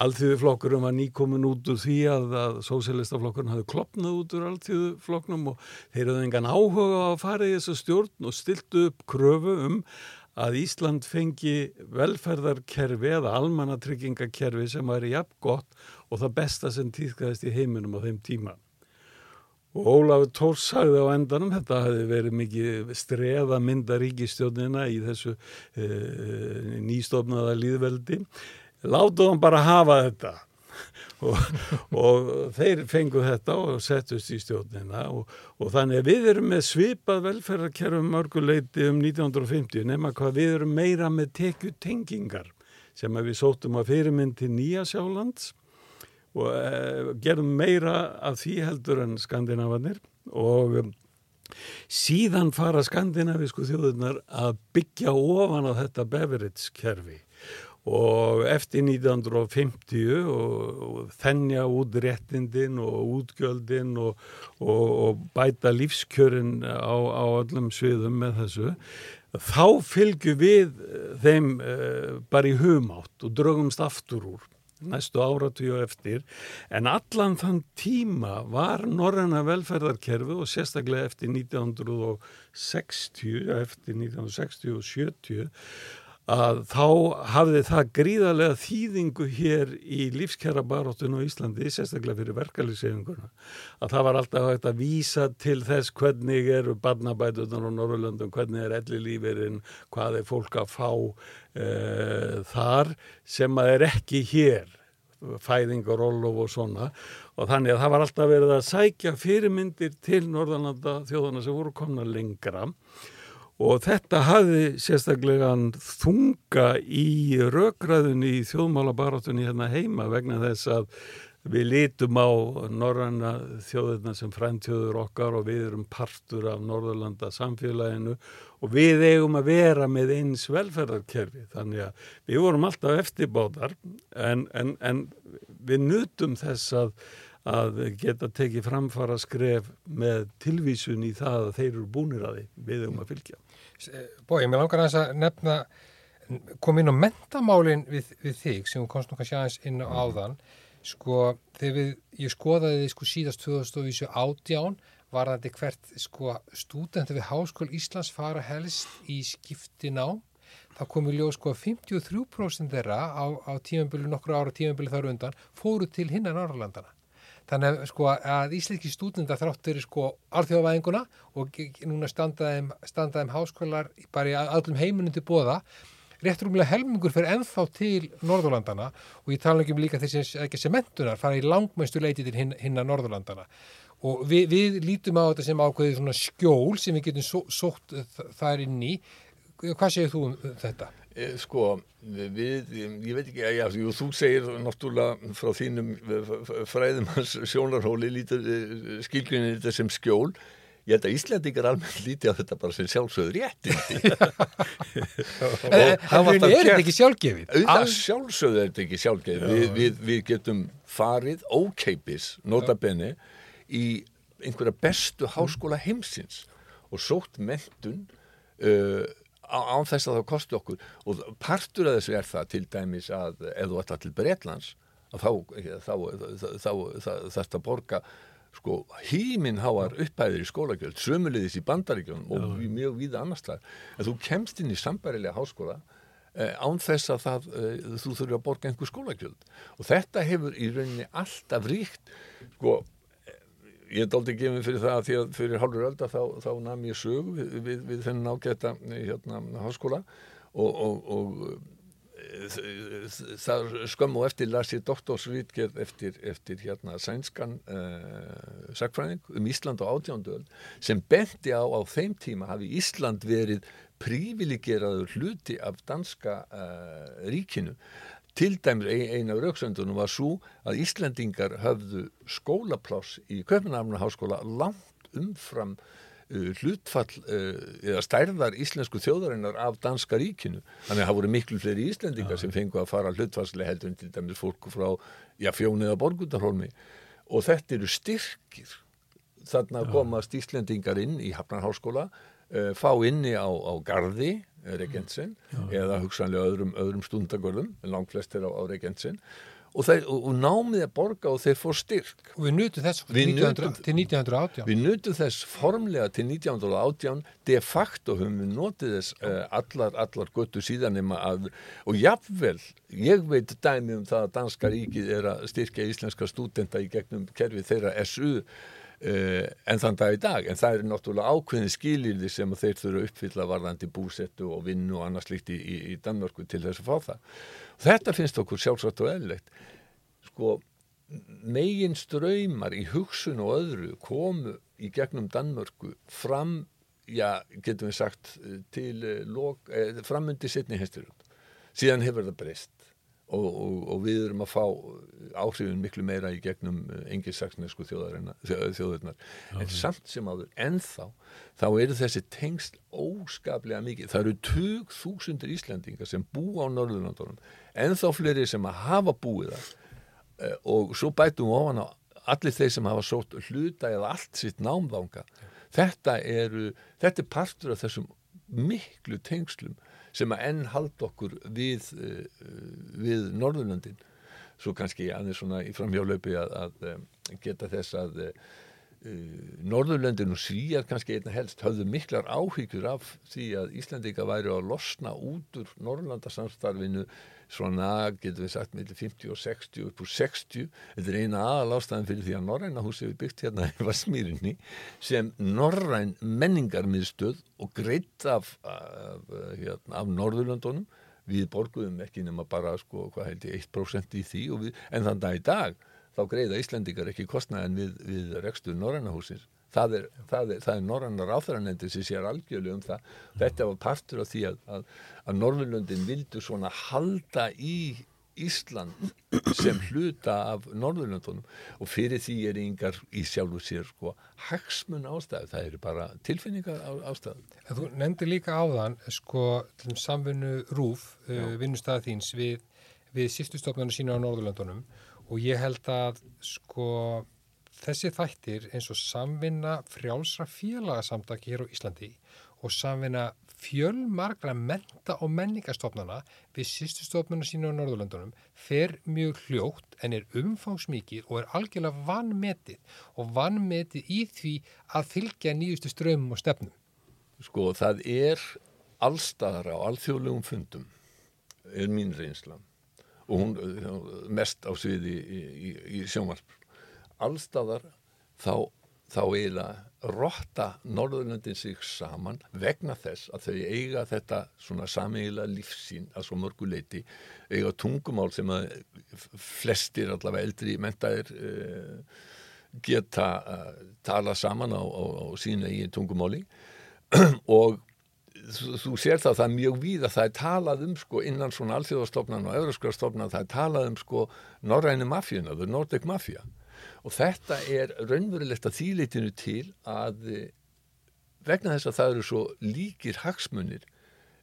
Alþjóðuflokkurum var nýkomin út úr því að, að sósélistaflokkurinn hafði klopnað út úr alþjóðuflokknum og þeir hafði engan áhuga á að fara í þessu stjórn og stiltu upp kröfu um að Ísland fengi velferðarkerfi eða almannatryggingakerfi sem væri jafn gott og það besta sem týðkaðist í heiminum á þeim tíma. Og Ólafur Tórs sagði á endanum, þetta hefði verið mikið streða mynda ríkistjónina í þessu e, nýstofnaða líðveldi, látaðum bara hafa þetta. og, og þeir fengu þetta og settust í stjórnina og, og þannig að við erum með svipað velferðarkerfum mörguleiti um 1950 nema hvað við erum meira með tekjutengingar sem við sótum að fyrirmynd til Nýja Sjálands og uh, gerðum meira af því heldur en skandinavanir og um, síðan fara skandinavisku þjóðunar að byggja ofan á þetta Beveridge kerfi og eftir 1950 og, og þennja út réttindin og útgjöldin og, og, og bæta lífskjörin á, á öllum sviðum með þessu þá fylgjum við þeim uh, bara í humátt og draugumst aftur úr næstu áratíu eftir. En allan þann tíma var norræna velferðarkerfi og sérstaklega eftir 1960 eftir 1960 og 70 að þá hafði það gríðarlega þýðingu hér í lífskjærabaróttun á Íslandi, sérstaklega fyrir verkefliðsefinguna, að það var alltaf hægt að vísa til þess hvernig eru barnabætunar á Norrlöndum, hvernig er elli lífeyrin, hvað er fólk að fá e, þar sem að er ekki hér fæðingar, orlof og svona. Og þannig að það var alltaf verið að sækja fyrirmyndir til Norðalanda þjóðana sem voru komna lengra. Og þetta hafði sérstaklega þunga í rökgræðunni í þjóðmálabaratunni hérna heima vegna þess að við lítum á norranna þjóðurna sem fremtjóður okkar og við erum partur af Norðurlanda samfélaginu og við eigum að vera með eins velferðarkerfi. Þannig að við vorum alltaf eftirbátar en, en, en við nutum þess að að geta tekið framfara skref með tilvísun í það að þeir eru búinir að því. Við um að fylgja. Bói, mér langar að nefna kom inn á mentamálin við, við þig sem komst nú kannski aðeins inn á áðan. Sko, þegar við, ég skoðaði þið sko síðast 2018 var þetta hvert sko stúdendur við Háskól Íslands fara helst í skiptin á þá komu ljóð sko 53% þeirra á, á tímabili, nokkur ára tímabili þar undan fóru til hinnan áralandana Þannig að sko að íslenski stúdenda þráttur sko alþjóðavæðinguna og núna standaðum, standaðum háskólar bara í allum heiminum til bóða réttur umlega helmingur fyrir ennþá til Norðurlandana og ég tala ekki um líka þessi ekki sementunar fara í langmæstu leiti til hinn, hinna Norðurlandana og við, við lítum á þetta sem ákveðið svona skjól sem við getum sótt þar inn í hvað segir þú um þetta? Eh, sko, við, ég veit ekki, já, jú, þú segir náttúrulega frá þínum fræðumans sjónarhóli lítið eh, skilgrinni þetta sem skjól. ég held að Íslandingar almennt líti á þetta bara sem sjálfsögður réttindi [laughs] En, en er þetta ekki sjálfgefið? auðvitað sjálfsögðu er þetta ekki sjálfgeð við, við, við getum farið ókeipis, notabenni í einhverja bestu háskóla heimsins og sótt mentun uh, án þess að það kosti okkur. Og partur af þessu er það til dæmis að ef þú ætla til Bretlands að þá, þá, þá þarfst að borga sko híminháar upphæðir í skólagjöld sömulegðis í bandaríkjunum og í mjög víða annars staðar. En þú kemst inn í sambærilega háskóla eh, án þess að það, eh, þú þurfi að borga einhver skólagjöld. Og þetta hefur í rauninni alltaf ríkt sko ég er dálítið gefin fyrir það að því að fyrir hálfur ölda þá, þá nam ég sög við, við, við þennan ágæta hérna, háskóla og, og, og eh, það skömm og eftir las ég doktorsvítgerð eftir, eftir hérna sænskan uh, sagfræðing um Ísland og átjánduöld sem benti á á þeim tíma hafi Ísland verið prívilegeraður hluti af danska uh, ríkinu til dæmis ein- ein af rauksöndunum var svo að Íslandingar höfðu skólapláss í Köpenhamna háskóla langt umfram uh, hlutfall uh, eða stærðar íslensku þjóðarinnar af danska ríkinu. Þannig að það voru miklu fleiri Íslandingar sem fengu að fara hlutfallslega heldur en til dæmis fólk frá já, fjónið á Borgundarholmi og þetta eru styrkir. Þarna komast Íslendingar inn í Hafnarháskóla, uh, fá inni á, á Garði, Regensen, eða hugsanlega öðrum, öðrum stundagörðum, en langt flest er á, á Regensen, og, og, og námið að borga og þeir fór styrk. Og við nutum þess Við til 1900 nutum- til 1918. Við nutum þess formlega til 1918 de facto höfum við notið þess uh, allar, allar göttu síðan að, og jafnvel, ég veit dæmi um það að danska ríkið er að styrkja íslenska stúdenta í gegnum kerfið þeirra SU uh, en þann dag í dag, en það er náttúrulega ákveðin skilirði sem þeir þurfa að uppfylla varðandi búsettu og vinnu og annars líkt í, í, í Danmörku til þess að fá það. Þetta finnst okkur sjálfsagt og eðlilegt. Sko, megin ströymar í hugsun og öðru komu í gegnum Danmörku fram, já, getum við sagt, eh, til eh, eh, framundi setni hesturund. Síðan hefur það breyst og, og, og við erum að fá áhrifin miklu meira í gegnum engisaksnesku þjóðarinnar. En samt sem áður, ennþá, þá eru þessi tengsl óskaplega mikið. Það eru tug þúsundir Íslandingar sem búa á Norðurlandunum, ennþá fleiri sem að hafa búið það Eh, og svo bætum við ofan á allir þeir sem hafa sótt hluta eða allt sitt námðanga þetta, eru, þetta er partur af þessum miklu tengslum sem að enn halda okkur við, eh, við Norðurlöndin. Svo kannski aðeins svona í framhjálaupi að, að eh, geta þess að uh, Norðurlöndin og Svíjar kannski einna helst höfðu miklar áhyggjur af því að Íslandika væri að losna út úr Norrlandasamstarfinu svona, getur við sagt, millir 50 og 60 upp úr 60 þetta er eina aðal ástæðan fyrir því að Norræna húsi við byggt hérna í Vasmýrinni sem Norræn menningarmiðstöð og greitt af, af, hérna, af Norðurlöndunum við borguðum ekki nema bara sko, hvað held ég, 1% í því við, en þann dag í dag þá greiða Íslandingar ekki kostnaðin við, við rekstur Norrænahúsins. Það er, það er, það er Norrænar áþæranendur sem sér algjörlega um það. Þetta var partur af því að, að, að Norðurlöndin vildu svona halda í Ísland sem hluta af Norðurlöndunum og fyrir því er yngar í sjálfu sér sko hagsmun ástæðu, það eru bara tilfinningar ástæðu. En Þú nefndi líka áðan sko samvinnu RÚF, uh, vinnustæða þíns við, við sýstustofnarnu sína á Norðurlöndunum og ég held að sko þessi þættir eins og samvinna frjálsra félagasamtaki hér á Íslandi og samvinna fjölmargra menta og menningastofnana við sýstustofnarnu sína á Norðurlöndunum fer mjög hljótt en er umfangsmikið og er algjörlega vannmetið og vannmetið í því að fylgja nýjustu strömmum og stefnum. Sko það er allstaðar á alþjóðlegum fundum er mín reynsla og hún mest á sviði í, í, í sjónvarp allstaðar þá, þá eiginlega rotta Norðurlöndin sig saman vegna þess að þau eiga þetta svona sameigilega lífsín að svo mörgu leiti eiga tungumál sem að flestir allavega eldri mentaðir uh, geta uh, tala saman á, á, á sína í tungumáli. [clears throat] Og þú, sér það að það er mjög víð að það er talað um sko innan svona alþjóðastofnan og európskastofnan það er talað um sko norræni mafíuna, the Nordic Mafia og þetta er raunverulegt að þýleitinu til að vegna þess að það eru svo líkir hagsmunir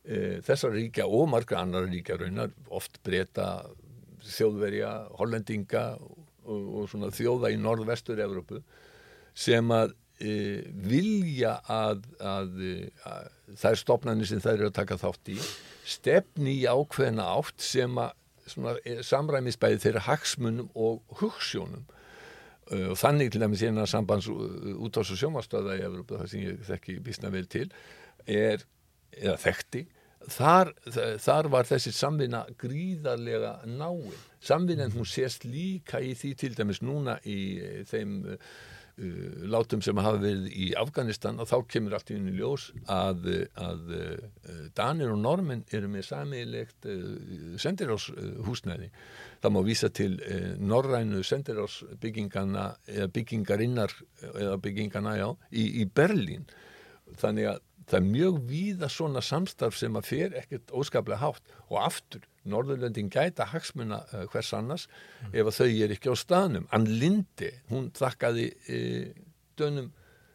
e, þessar ríkja og margra annar ríkja raunar, oft breyta þjóðverja, hollendinga og, og svona þjóða í norðvestur-Európu sem að e, vilja að, að, að þær stopnarnir sem þær eru að taka þátt í stefni í ákveðna átt sem að svona, samræmis bæði þeirra hagsmunum og hugssjónum og þannig til dæmis eina sambands út á svo sjómastöða í Evrópa, það sem ég þekki bísna vel til, er eða þekkti, þar, þar var þessi samvinna gríðarlega náinn. Samvinnan hún sést líka í því til dæmis núna í þeim uh, látum sem hafa verið í Afganistan og þá kemur allt í unni ljós að, að uh, Danir og Normin eru með samilegt uh, sendirháshúsnæði. Það má vísa til norrænu sendirháshbyggingana eða byggingarinnar eða byggingana já, í, í Berlín. Þannig að það er mjög víða svona samstarf sem að fer ekkert óskaplega hátt og aftur Norðurlöndin gæta hagsmuna uh, hvers annars mm. ef að þau er ekki á staðnum. Ann Lindi, hún þakkaði uh, dönum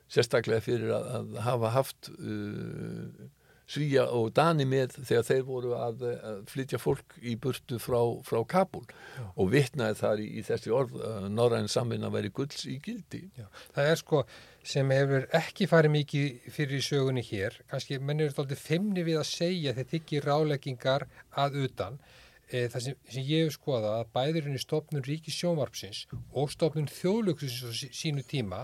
sérstaklega fyrir að, að hafa haft uh, Svíja og Dani með þegar þeir voru að, að flytja fólk í burtu frá, frá Kabul Já. og vittnaði þar í, í þessi orð Norræn samvinna veri gulls í gildi. Já. Það er sko sem hefur ekki farið mikið fyrir sögunni hér, kannski mennir þetta aldrei femni við að segja þegar þykir ráleggingar að utan. E, það sem, sem ég hef skoðað að bæðurinn í stofnun ríki sjónvarpsins og stofnun þjóðlöksins sínu tíma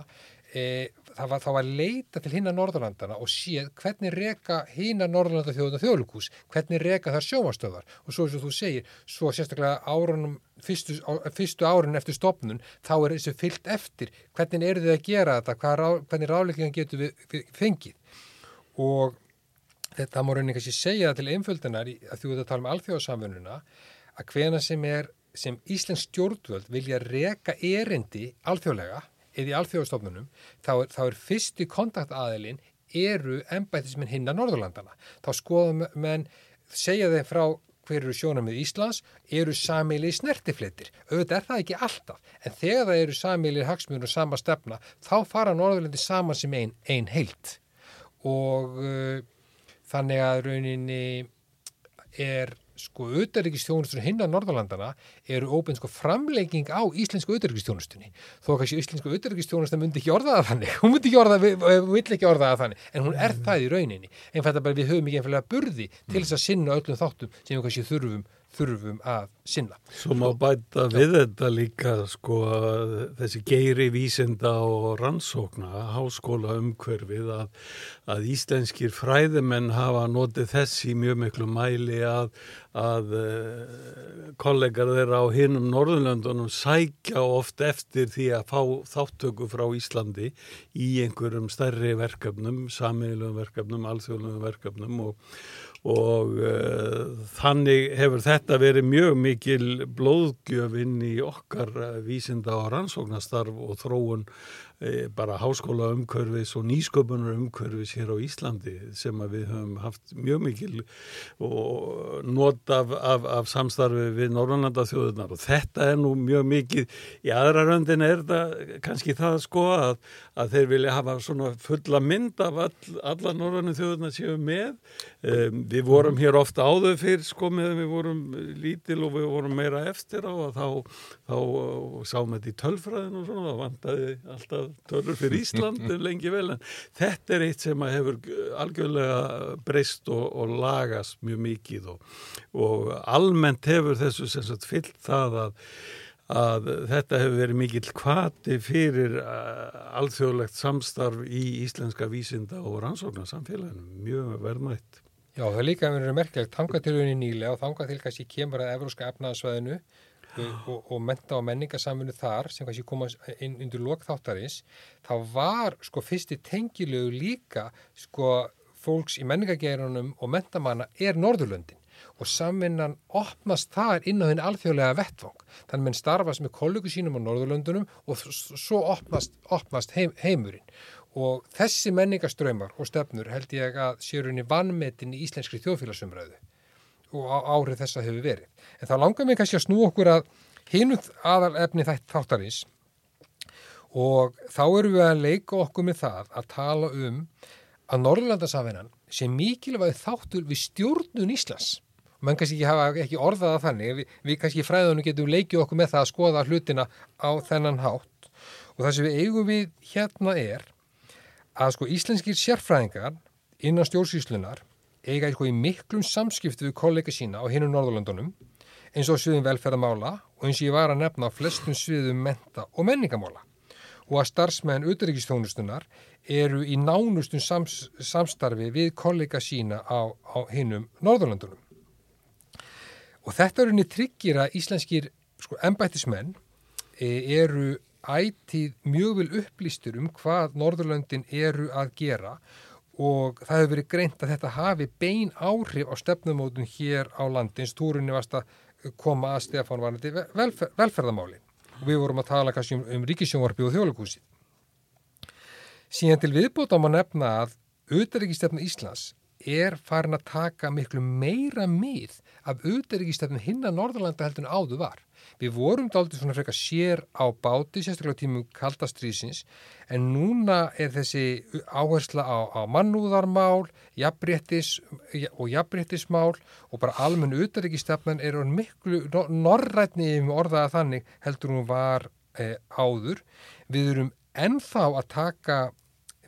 e, það var þá að leita til hinna Norðurlandana og séð hvernig reka hinna Norðurlanda þjóðuna þjóðlugús, hvernig reka þar sjómastöðar og svo eins og þú segir, svo sérstaklega árunum, fyrstu, fyrstu árun eftir stopnun, þá er þessu fyllt eftir, hvernig eru þið að gera þetta, rá, hvernig ráleikingan getur við, við fengið? Og þetta má rauninni kannski segja það til einföldunar að þú ert að tala um alþjóðsamfununa að hvena sem er sem Íslensk stjórnvöld vilja reka erindi alþjóðlega eða í alþjóðastofnunum, þá er, þá er fyrsti kontaktaðilinn eru ennbættisminn hinna Norðurlandana. Þá skoðum menn, segja þeim frá hver eru sjónum með Íslands, eru samíli snertifleitir. Auðvitað er það ekki alltaf, en þegar það eru samíli hagsmjörn og sama stefna, þá fara Norðurlandi saman sem einn ein heilt. Og uh, þannig að rauninni er sko auðarrikistjónustunni hinn að Norðalandana eru óbein sko framlegging á íslensku auðarrikistjónustunni þó kannski íslensku auðarrikistjónustunni myndi ekki orðaða þannig. [laughs] Hún myndi ekki orðaða, vill ekki orðaða þannig en hún er það í rauninni. En þetta bara við höfum ekki einfallega burði til þess að sinna öllum þáttum sem við kannski þurfum þurfum að sinna. Svo má bæta Já. við þetta líka sko þessi geiri vísinda og rannsókna, háskóla umhverfið að, að íslenskir fræðimenn hafa notið þess í mjög miklu mæli að, að uh, kollegar þeirra á hinnum Norðurlöndunum sækja oft eftir því að fá þáttöku frá Íslandi í einhverjum stærri verkefnum, samílum verkefnum, alþjóðlum verkefnum og og uh, þannig hefur þetta verið mjög mikil blóðgjöf inn í okkar uh, vísinda og rannsóknastarf og þróun bara háskóla umkörfis og nýsköpunar umkörfis hér á Íslandi sem við höfum haft mjög mikil og not af, af, af samstarfi við Norrlanda þjóðunar og þetta er nú mjög mikið í aðra röndin er þetta kannski það sko að, að þeir vilja hafa svona fulla mynd af all, alla Norrlanda þjóðunar séu með. Um, Við vorum hér ofta áður fyrr sko meðan við vorum lítil og við vorum meira eftir á og þá, þá sáum við þetta í tölfræðin og svona, þá vantaði alltaf tölur fyrir Ísland [laughs] lengi vel en þetta er eitt sem hefur algjörlega breyst og, og lagast mjög mikið og, og almennt hefur þessu sem sagt fyllt það að að þetta hefur verið mikill kvati fyrir uh, alþjóðlegt samstarf í íslenska vísinda og rannsóknarsamfélaginu, mjög verðmætt. Já, það líka verið merkilegt þangatilunni nýlega og þangatil kannski kemur að Evróska efnaðasvæðinu og, og menta og menningasaminu þar sem kannski koma inn undir lokþáttarins þá var sko fyrsti tengilegu líka sko fólks í menningagerunum og mentamanna er Norðurlöndin. Og samvinnan opnast þar inn á þenni alþjóðlega vettvang. Þannig menn starfast með kollegu sínum á Norðurlöndunum og svo opnast, opnast heim, heimurinn. Og þessi menningaströymar og stefnur held ég að sérunni vannmetin í íslenskri þjóðfélagsumræðu og árið þessa hefur verið. En þá langar mér kannski að snú okkur að hinuð aðal efni þáttarins og þá erum við að leika okkur með það að tala um að Norðurlandasafinan sé mikilvæg þáttur við stjórnun Íslands. Menn kannski ekki hafa ekki orðaða þannig, við, við kannski fræðunum getum leikið okkur með það að skoða hlutina á þennan hátt og það sem við eigum við hérna er að sko íslenskir sérfræðingar innan stjórnsýslunar eiga eitthvað í miklum samskiptu við kollega sína á hinnum Norðurlandunum eins og sviðum velferðamála og eins og ég var að nefna á flestum sviðum menta og menningamála og að starfsmenn utryggistónustunar eru í nánustum sams, samstarfi við kollega sína á, á hinnum Norðurlandunum. Og þetta er unni tryggir að íslenskir sko, embættismenn e, eru ætið mjög vel upplýstur um hvað Norðurlandin eru að gera og það hefur verið greint að þetta hafi bein áhrif á stefnumótun hér á landins. Túrunni varst að koma að Stefán Varnandi velfer, velferðamálin og við vorum að tala kannski um, um ríkisjónvarpi og þjóðlegúsi. Síðan til viðbóta má nefna að auðaríkistefna Íslands er farin að taka miklu meira mið af auðaríkistefna hinn að Norðurlanda heldur en áður var. Við vorum dálítið svona frekar sér á báti, sérstaklega tímum kaldastrýsins, en núna er þessi áhersla á, á mannúðarmál jafnbrettis og jafnbrettismál og bara almenn auðaríkistefnan er miklu norrætni um orðaða þannig heldur hún var e, áður. Við erum ennþá að taka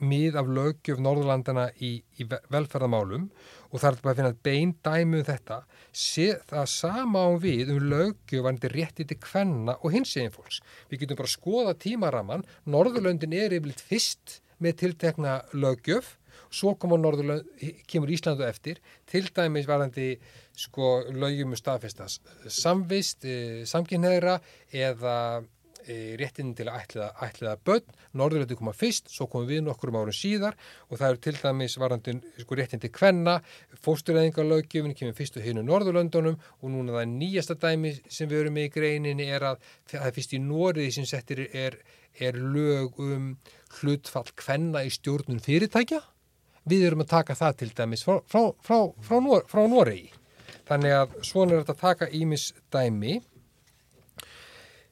mið af lögjöf Norðurlandana í, í velferðamálum og það er bara að finna bein dæmu um þetta sé það sama á við um lögjöfandi rétti til kvenna og hins eginn fólks. Við getum bara að skoða tímaraman, Norðurlöndin er yfirleitt fyrst með tiltekna lögjöf svo kemur Íslandu eftir. Til dæmis varandi sko, lögjum um staðfestas samvist, eh, samkynneira eða e, réttin til að ætliða, ætliða börn, Norðurlöndi koma fyrst, svo komum við nokkurum árum síðar og það eru til dæmis varandin sko, réttin til kvenna, fóstureyðingarlaugjöfin kemur fyrst og hinu Norðurlöndunum og núna það nýjasta dæmi sem við erum með í greininni er að það er fyrst í Nóriði sem settir er, er lög um hlutfall kvenna í stjórnun fyrirtækja. Við erum að taka það til dæmis frá, frá, frá, frá Nóriði. Þannig að svona er þetta að taka ímis dæmi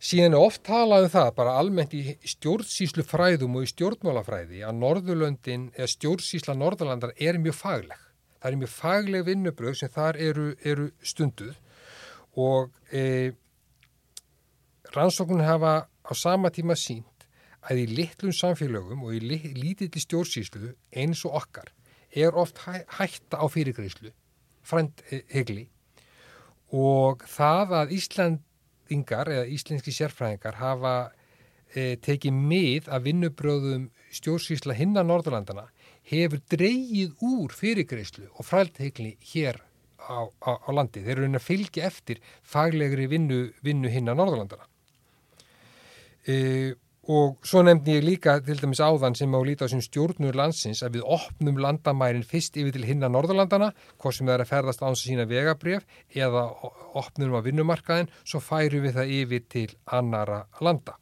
Síðan er oft talað um það bara almennt í stjórnsýslu fræðum og í stjórnmálafræði að Norðurlöndin eða stjórnsýsla Norðurlandar er mjög fagleg. Það er mjög fagleg vinnubröð sem þar eru, eru stunduð og e, rannsóknun hafa á sama tíma sínt að í litlum samfélögum og í lítilli stjórnsýslu eins og okkar er oft hæ, hætta á fyrirgreyslu, frænd hegli og það að Ísland Íslandingar eða íslenski sérfræðingar hafa e, tekið mið að vinnubröðum stjórnsýsla hinna Norðurlandana hefur dreyið úr fyrirgreyslu og frælteikli hér á, á, á landi. Þeir eru að fylgja eftir faglegri vinnu, vinnu hinna Norðurlandana. E, Og svo nefndi ég líka til dæmis áðan sem á líta á sem stjórnur landsins að við opnum landamærin fyrst yfir til hinna Norðurlandana, hvort sem það er að ferðast áns að sína vegabref eða opnum á vinnumarkaðin, svo færum við það yfir til annara landa.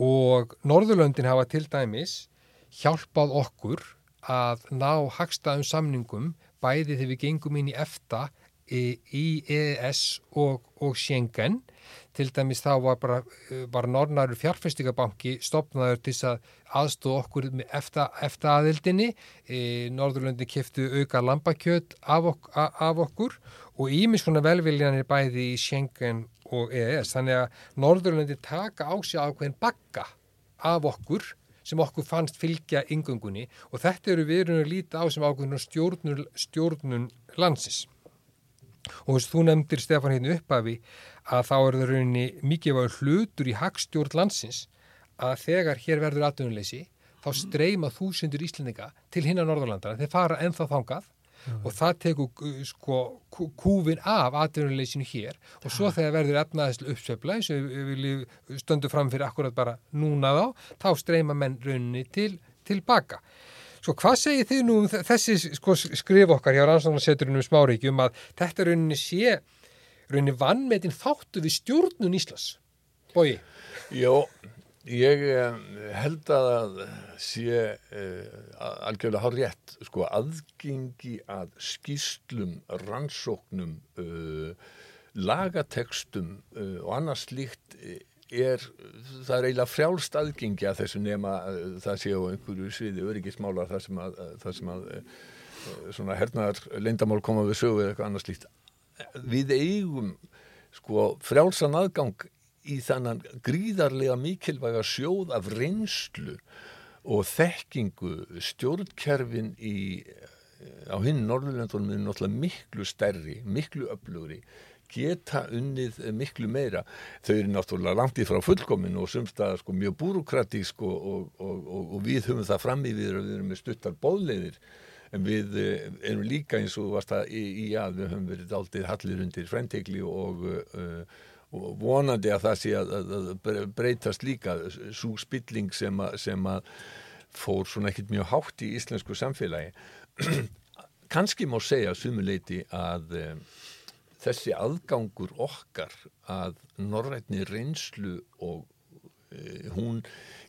Og Norðurlöndin hafa til dæmis hjálpað okkur að ná hagstaðum samningum bæði þegar við gengum inn í EFTA, í EES og, og Schengen. Til dæmis þá var bara var Norrnæru fjárfestingabanki stopnaður til að aðstóða okkur með eftir aðildinni e, Norðurlöndin keftu auka lambakjöt af, ok af okkur og ímiskona velviljanir bæði í Schengen og EES þannig að Norðurlöndin taka á sig ákveðin bakka af okkur sem okkur fannst fylgja yngöngunni og þetta eru við erum að líta á sem ákveðin stjórnun, stjórnun landsins og þess að þú nefndir Stefán hérna uppafi að þá er það rauninni mikið var hlutur í hagstjórn landsins að þegar hér verður atvinnuleysi þá streyma þúsundur íslendinga til hinna Norðurlandana, þeir fara ennþá þangað Já. og það tekur uh, sko kúfin af atvinnuleysinu hér og svo þegar verður efnaðislu uppsöfla eins og við viljum stöndu fram fyrir akkurat bara núna þá, þá streyma menn rauninni til, tilbaka. Svo hvað segir þið nú um þessi sko, skrif okkar hjá rannsóknarseturinn um smáríkjum að þetta rauninni sé rauninni vannmetinn þáttu við stjórnun Íslas? Bói? Jó, ég eh, held að sé uh, algjörlega hár rétt, sko, aðgengi að skýslum, rannsóknum, uh, lagatekstum og annars líkt er, það er eiginlega frjálst aðgengi að þessu nema uh, það sé á einhverju sviði öryggismálar þar sem að, uh, þar sem að uh, svona hernaðar lindamál koma við sögu eða eitthvað annars líkt. Við eigum sko frjálsan aðgang í þannan gríðarlega mikilvæga sjóð af reynslu og þekkingu stjórnkerfin í, á hinn Norðurlöndunum er náttúrulega miklu stærri, miklu öflugri geta unnið miklu meira. Þau eru náttúrulega langt í frá fullkomin og sumstað sko, mjög búrukratísk og, og, og, og við höfum það fram í við og við erum með stuttar bóðleiðir en við eh, erum líka eins og varst að í, í að við höfum verið aldrei hallir undir frentegli og uh, og vonandi að það sé að, að breytast líka. Svo spilling sem að, sem að fór svona ekkert mjög hátt í íslensku samfélagi. [clears throat] Kannski má segja sumuleiti að þessi aðgangur okkar að norrætni reynslu og e, hún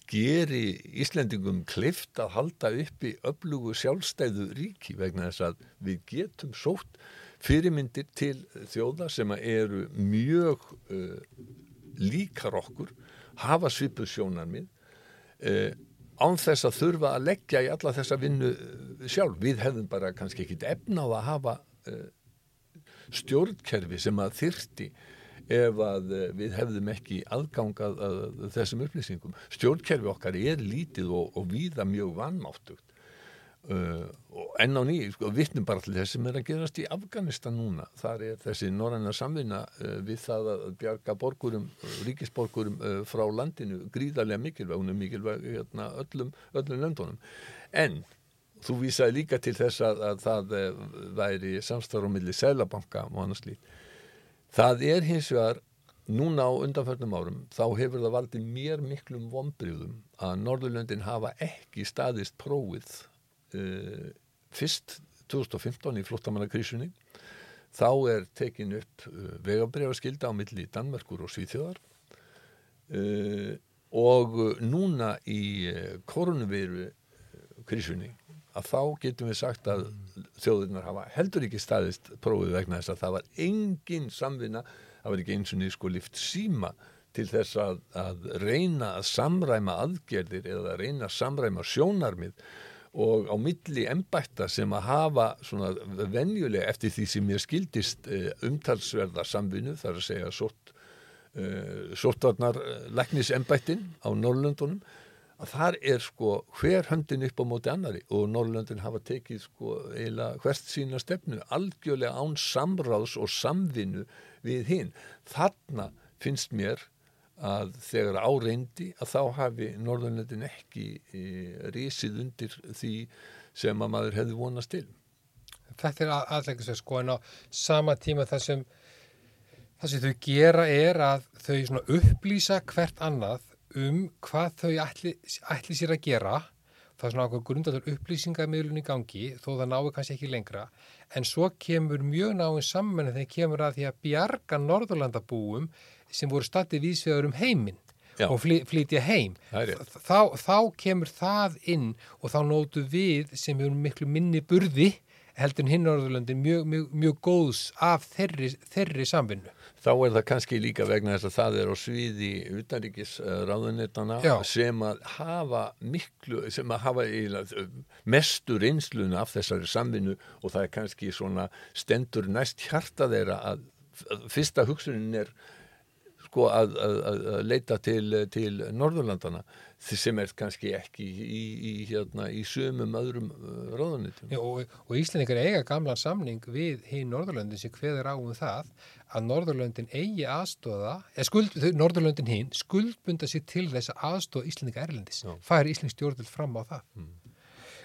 geri Íslendingum klift að halda uppi öflugu sjálfstæðu ríki vegna þess að við getum sótt fyrirmyndir til þjóða sem eru mjög uh, líkar okkur, hafa svipu sjónarmið uh, án þess að þurfa að leggja í alla þessa vinnu sjálf. Við hefðum bara kannski ekkit efna á að hafa uh, stjórnkerfi sem að þyrti ef að eh, við hefðum ekki aðgangað að, þessum upplýsingum. Stjórnkerfi okkar er lítið og, og viða mjög vannmáttugt. Uh, enn á nýju, sko, vittnum bara til þess sem er að gerast í Afganistan núna þar er þessi norræna samvinna uh, við það að bjarga borgurum ríkisborgurum uh, frá landinu gríðarlega mikilvæg, hún er mikilvæg hérna, öllum, öllum löndunum en Þú vísaði líka til þess að, að það eh, væri samstarf á milli Sælabanka og annars líkt. Það er hins vegar, núna á undanförnum árum, þá hefur það valdið mér miklum vonbriðum að Norðurlöndin hafa ekki staðist prófið uh, fyrst 2015 í flottamannakrísunni. Þá er tekin upp uh, eh, vegabriðarskilda á milli Danmerkur og Svíþjóðar uh, og núna í koronaviru krísunni að þá getum við sagt að þjóðurnar hafa heldur ekki staðist prófið vegna þess að það var engin samvinna, það var ekki eins og niður sko lift síma til þess að, að reyna að samræma aðgerðir eða að reyna að samræma sjónarmið og á milli embætta sem að hafa svona venjulega eftir því sem ég skildist eh, umtalsverða samvinnu þar að segja sort, uh, sortvarnar leknisembættin á Norrlöndunum þar er sko hver höndin upp á móti annari og Norrlöndin hafa tekið sko eiginlega hvert sína stefnu algjörlega án samráðs og samvinnu við hinn. Þarna finnst mér að þegar áreyndi að þá hafi Norrlöndin ekki e, risið undir því sem að maður hefði vonast til. Þetta er aðleika svo sko en á sama tíma það sem það sem þau gera er að þau upplýsa hvert annað um hvað þau ætli, ætli sér að gera það er svona okkur grundaður upplýsingarmiðlun í gangi þó það náu kannski ekki lengra. En svo kemur mjög náinn saman þegar kemur að því að bjarga Norðurlandabúum sem voru statið vísvegar um heiminn Já. og fly, flytja heim. Þá, þá kemur það inn og þá nótu við sem hefur miklu minni burði heldur hinn Norðurlandin mjög, mjög, mjög góðs af þeirri, þeirri samvinnu. Þá er það kannski líka vegna þess að það er á sviði utanríkisráðunetana sem að hafa miklu, sem að hafa mestur einslun af þessari samvinnu og það er kannski svona stendur næst hjarta þeirra að fyrsta hugsunin er sko að, að, að leita til, til Norðurlandana sem er kannski ekki í, í, hérna, í sömum öðrum uh, ráðunitum. Og, og Íslandingar eiga gamlan samning við hinn Norðurlöndin sem hveður á um það að Norðurlöndin eigi aðstóða, eða skuld, Norðurlöndin hinn skuldbunda sér til þess að aðstóða Íslandinga Erlendis. Færi Íslands stjórnvöld fram á það. Mm.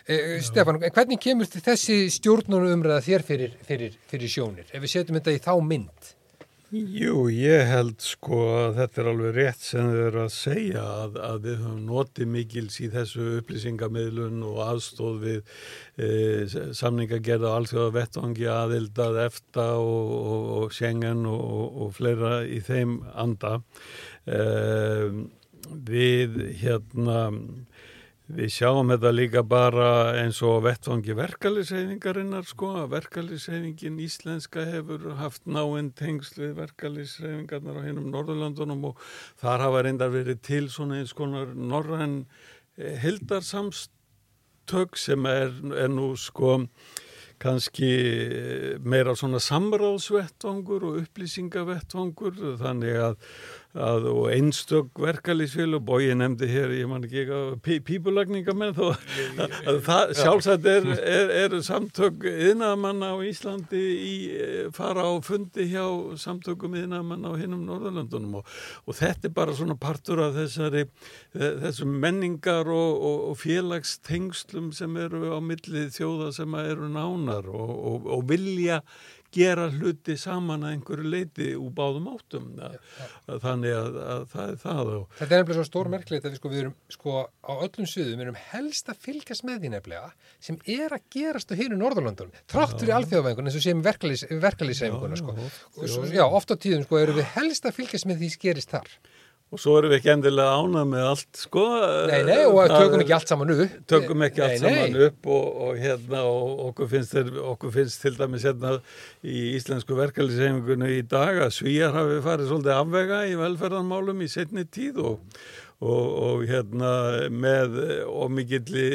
E, Stefán, hvernig kemur þessi stjórnunum umræða þér fyrir, fyrir, fyrir sjónir? Ef við setjum þetta í þá mynd? Jú, ég held sko að þetta er alveg rétt sem þau eru að segja að, að við höfum notið mikils í þessu upplýsingamidlun og aðstóð við e, samningagerða alþjóða vettvangi aðildað efta og, og, og Schengen og, og fleira í þeim anda. E, við hérna Við sjáum þetta líka bara eins og vettvangi verkalisreifingarinnar sko, verkalisreifingin íslenska hefur haft náinn tengsl við verkalisreifingarnar á hinnum Norðurlandunum og þar hafa reyndar verið til svona eins konar norræn hildarsamstök sem er, er nú sko kannski meira svona samráðsvettvangur og upplýsingavettvangur þannig að að, og einstök verkalýsfél og bói nefndi hér, ég man ekki ekki pípulagningamenn þó. Að það sjálfsagt er, er, er samtök yðnaðamanna á Íslandi í fara á fundi hjá samtökum yðnaðamanna á hinnum Norðurlandunum og, og þetta er bara svona partur af þessari þessum menningar og, og, og félagstengslum sem eru á millið þjóða sem eru nánar og vilja gera hluti saman að einhverju leiti úr báðum áttum ja, ja. þannig að, að það er það og... Þetta er nefnilega svo stór merkleit að við, sko, við erum sko á öllum suðum, við erum helst að fylgjast með því nefnilega sem er að gerast á hínu Norðurlandunum, trátt fyrir alþjóðavengun eins og séum verkalýsreifinguna sko. já, ofta á tíðum sko erum við helst að fylgjast með því sem gerist þar Og svo erum við ekki endilega ánað með allt, sko. Nei, nei, og það, tökum ekki allt saman upp. Tökum ekki allt nei, saman nei. upp og, og hérna, og okkur finnst, þeir, okkur finnst til dæmis hérna í íslensku verkefliðshefingunni í dag að svíjar hafi farið svolítið afvega í velferðanmálum í setni tíð og, og, og hérna með ómikilli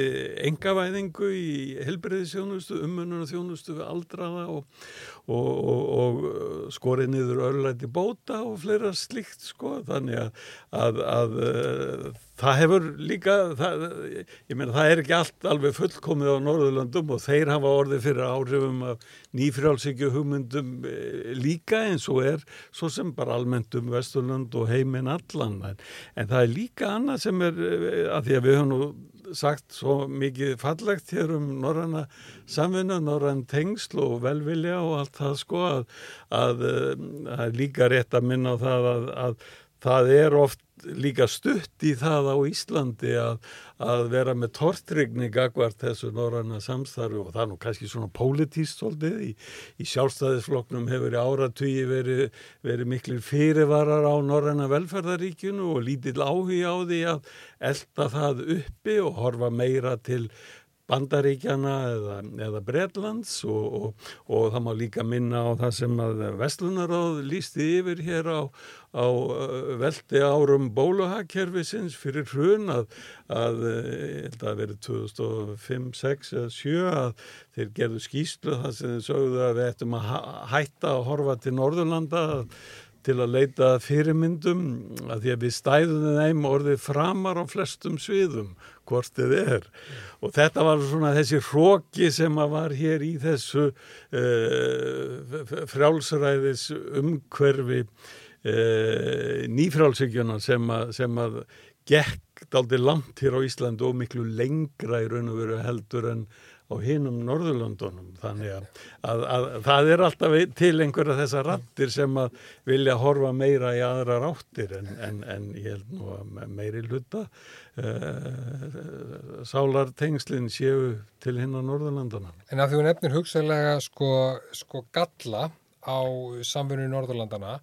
engavæðingu í helbriðisjónustu, umönun og þjónustu við aldraða og og, og, og skorið niður örlæti bóta og fleira slikt sko þannig að, að, að uh, það hefur líka það, ég meina það er ekki allt alveg fullkomið á Norðurlandum og þeir hafa orðið fyrir áhrifum af nýfrjálsíkju hugmyndum eh, líka eins og er svo sem bara almennt um Vesturland og heiminn allan en það er líka annað sem er eh, að því að við höfum nú sagt svo mikið fallegt hér um norranna samvinna, norrann tengsl og velvilja og allt það sko að, að, að eh, líka rétt að minna á það að, að það er oft líka stutt í það á Íslandi að, að vera með tortrygni gagvart þessu norranna samstarfi og það er nú kannski svona pólitíst svolítið í, í sjálfstæðisfloknum hefur í áratvíi verið, verið miklu fyrirvarar á norranna velferðaríkjunu og lítill áhuga á því að elda það uppi og horfa meira til Bandaríkjana eða, eða Breitlands og, og, og það má líka minna á það sem að Vestlunaráð lísti yfir hér á, á veldi árum bóluhagkerfisins fyrir hrun að, að það verið 2005, 6 eða 7 að þeir gerðu skýslu það sem þeir sögðu að við ættum að hætta að horfa til Norðurlanda til að leita fyrirmyndum að því að við stæðum þeim orðið framar á flestum sviðum hvort þið er. Og þetta var svona þessi hróki sem að var hér í þessu uh, frjálsræðis umhverfi uh, nýfrjálsíkjuna sem sem að gekk daldi langt hér á Íslandu og miklu lengra í raun og veru heldur en á hinum Norðurlöndunum þannig að, að, að það er alltaf til einhverja þessar rattir sem að vilja horfa meira í aðra ráttir en, en, en ég held nú að meiri hluta uh, sálartengslinn séu til hinn á Norðurlöndunum. En að þú nefnir hugsaðlega sko, sko galla á samfunni í Norðurlandana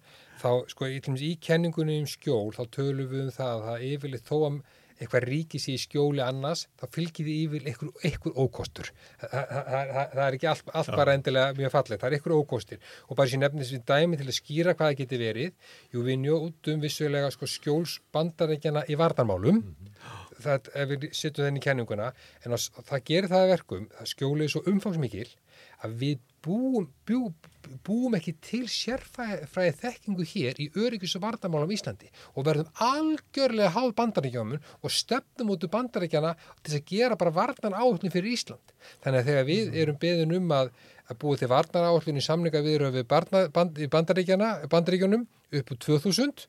þá sko í kenningunni um skjól þá tölum við um það að það yfirleitt þó að eitthvað ríkis í skjóli annars þá fylgir því yfir einhver, einhver ókostur. Það, það, það, það er ekki allt, allt bara endilega mjög fallið, það er einhver ókostir. Og bara sér nefnist við dæmi til að skýra hvað það geti verið. Jú við njóðum vissulega sko, skjólsbandarækjana í vardarmálum mm -hmm. það ef við setjum þenni kenninguna. En það gerir það verkum það skjólið svo umfangsmikil að við búum, bú, búum ekki til sérfræði þekkingu hér í öryggis og vartamálum í Íslandi og verðum algjörlega háð bandaríkjámun og stefnum út úr bandaríkjana til að gera bara vartan áhullin fyrir Ísland. Þannig að þegar við mm. erum beðin um að, að búið til vartan áhullin í samlinga við erum við bandaríkjanum upp úr 2000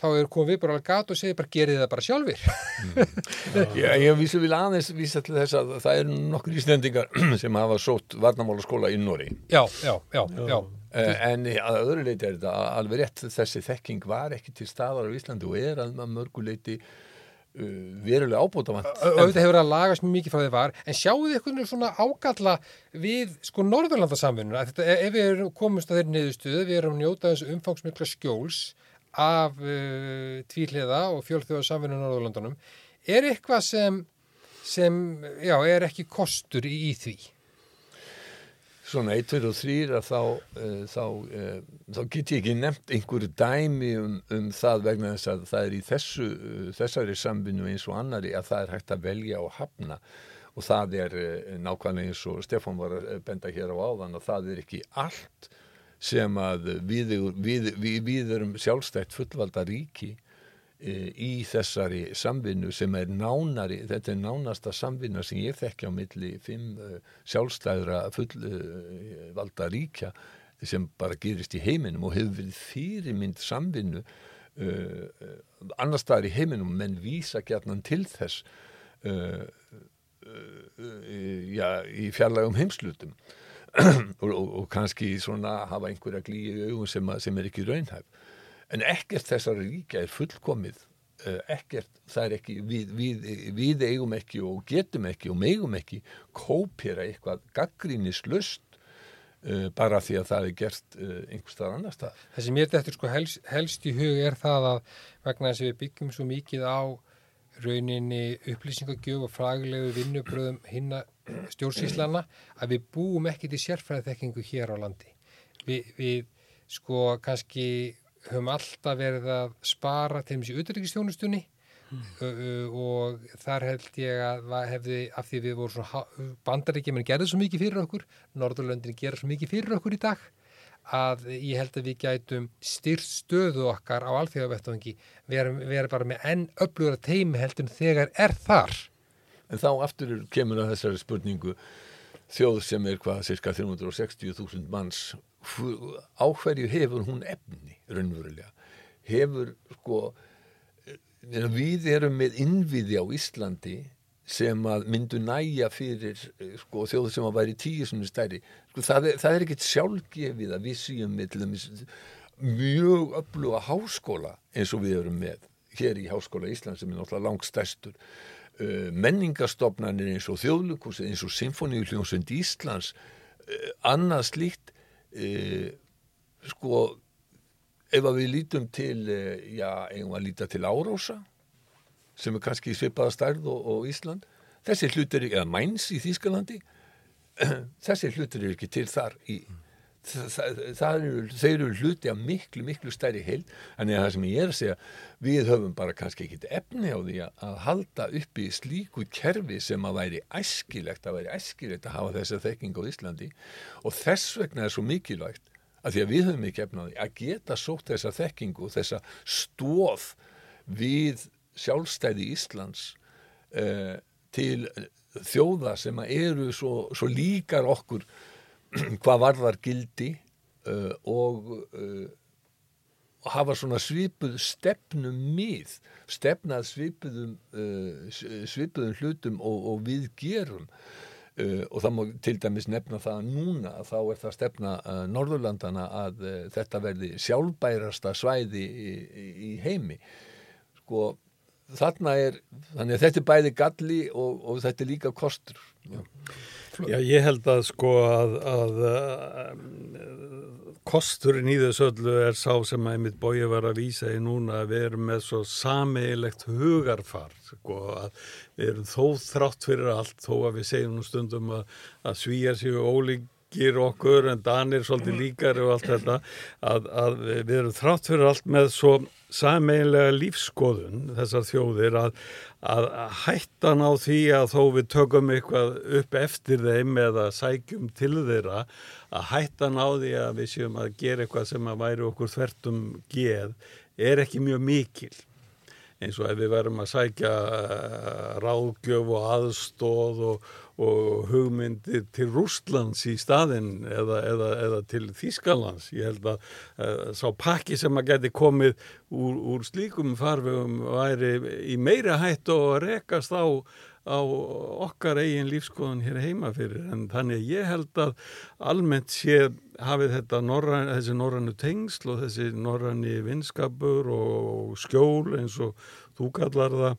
þá er komið við bara alveg gat og segir bara gerið það bara sjálfur mm. Já, ég vísu vil aðeins vísa til þess að það eru nokkur íslendingar [clears throat] sem hafa sótt varnamála skóla í Nóri Já, já, já, já. Eh, en að öðru leiti er þetta alveg rétt þessi þekking var ekki til staðar á Íslandi og er að mörgu leiti uh, verulega ábútafant Þetta hefur að lagast mjög mikið frá því var. En sjáu þið eitthvað svona ágalla við sko Norðurlandasamfununa ef við komumst að þeirri niðurstuðu við erum njótað þessu umfangsmikla skjóls af uh, tvíliða og fjölþjóða samfunnu Norðurlandunum er eitthvað sem sem já, er ekki kostur í, í því. Svona 1, 2 og 3 að þá, uh, þá, uh, þá get ég ekki nefnt einhverju dæmi um, um það vegna þess að það er í þessu, uh, þessari samvinnu eins og annari að það er hægt að velja og hafna og það er nákvæmlega eins og Stefán var að benda hér á áðan að það er ekki allt sem að við, við, við, við erum sjálfstætt fullvalda ríki E, í þessari samvinnu sem er nánari, þetta er nánasta samvinna sem ég þekki á milli fimm uh, sjálfstæðra fullvalda ríkja sem bara gerist í heiminum og hefur verið fyrirmynd samvinnu uh, annar staðar í heiminum menn vísa gætnan til þess já, í fjarlægum heimslutum og, og, kannski svona hafa einhverja glíi í augum sem, sem er ekki raunhæf en ekkert þessari ríkja er fullkomið eh, ekkert, það er ekki við, við, við eigum ekki og getum ekki og megum ekki kópera eitthvað gaggrínislust uh, bara því að það er gert uh, einhver stað annar stað. Það sem ég þetta sko helst, helst í hug er það að vegna þess að við byggjum svo mikið á rauninni upplýsingagjöf og fraglegu vinnubröðum hinna stjórnsíslana að við búum ekki til sérfræðiþekkingu hér á landi. Vi, við sko kannski höfum alltaf verið að spara til þessi utryggjastjónustunni mm. og þar held ég að hefði, af því við vorum svona bandaríkjum en gerði svo mikið fyrir okkur Norðurlöndin gerði svo mikið fyrir okkur í dag að ég held að við gætum styrt stöðu okkar á alþjóðavettangi við erum bara með enn öflugra teimi heldur þegar er þar En þá aftur kemur að þessari spurningu. Þjóð sem er hvað cirka 360.000 manns áhverju hefur hún efni raunverulega? Hefur sko eh, við erum með innviði á Íslandi sem að myndu næja fyrir eh, sko, þjóðu sem að væri tíu svona stærri. Sko, það, er, er ekkit sjálfgefið að við síum með mjög öfluga háskóla eins og við erum með hér í Háskóla Ísland sem er náttúrulega langt stærstur uh, menningarstofnanir eins og þjóðlukus eins og Sinfoníuljónsund Íslands uh, annað slíkt uh, sko ef að við lítum til, já, eigum að líta til Árósa sem er kannski svipaða stærð og, og Ísland. Þessi hlutur, eða Mainz í Þýskalandi [clears throat] þessi hlutur er ekki til þar í það, það eru, þeir eru hluti af miklu, miklu stærri heil en það sem ég er að segja, við höfum bara kannski ekki efni á því að halda upp í slíku kerfi sem að væri æskilegt, að væri æskilegt að hafa þessa þekking á Íslandi. Og þess vegna er svo mikilvægt að því að við höfum ekki efnaði að geta sótt þessa þekkingu, þessa stóð við sjálfstæði Íslands uh, til þjóða sem eru svo, svo líkar okkur [clears throat] hvað varðar gildi uh, og uh, hafa svona svipuð stefnum mið, stefnað svipuðum, svipuðum hlutum og, og við gerum. Uh, og það má til dæmis nefna það núna að þá er það stefna uh, Norðurlandana að uh, þetta verði sjálfbærasta svæði í, í heimi. Sko þarna er þannig að þetta er bæði galli og, og þetta er líka kostur. Já, Já ég held að sko að, að kosturinn í þessu öllu er sá sem að mitt bói var að vísa í núna að við erum með svo sameilegt hugarfar sko, að við erum þó þrátt fyrir allt þó að við segjum nú stundum að, að svíjar séu ólíkir okkur en danir svolítið líkar og allt þetta að, að við erum þrátt fyrir allt með svo sameilega lífskoðun þessar þjóðir að, að hættan á því að þó við tökum eitthvað upp eftir þeim eða sækjum til þeirra að hættan á því að við séum að gera eitthvað sem að væri okkur þvertum geð er ekki mjög mikil eins og ef við verum að sækja eh, ráðgjöf og aðstóð og, og hugmyndir til Rústlands í staðin eða, eða, eða til Þískalands. Ég held að uh, sá pakki sem að geti komið úr, úr slíkum farvegum væri í meira hætt og rekast á á okkar eigin lífskoðun hér heima fyrir en þannig að ég held að almennt sé hafið þetta norran, þessi norrannu tengsl og þessi norranni vinskapur og skjól eins og þú kallar það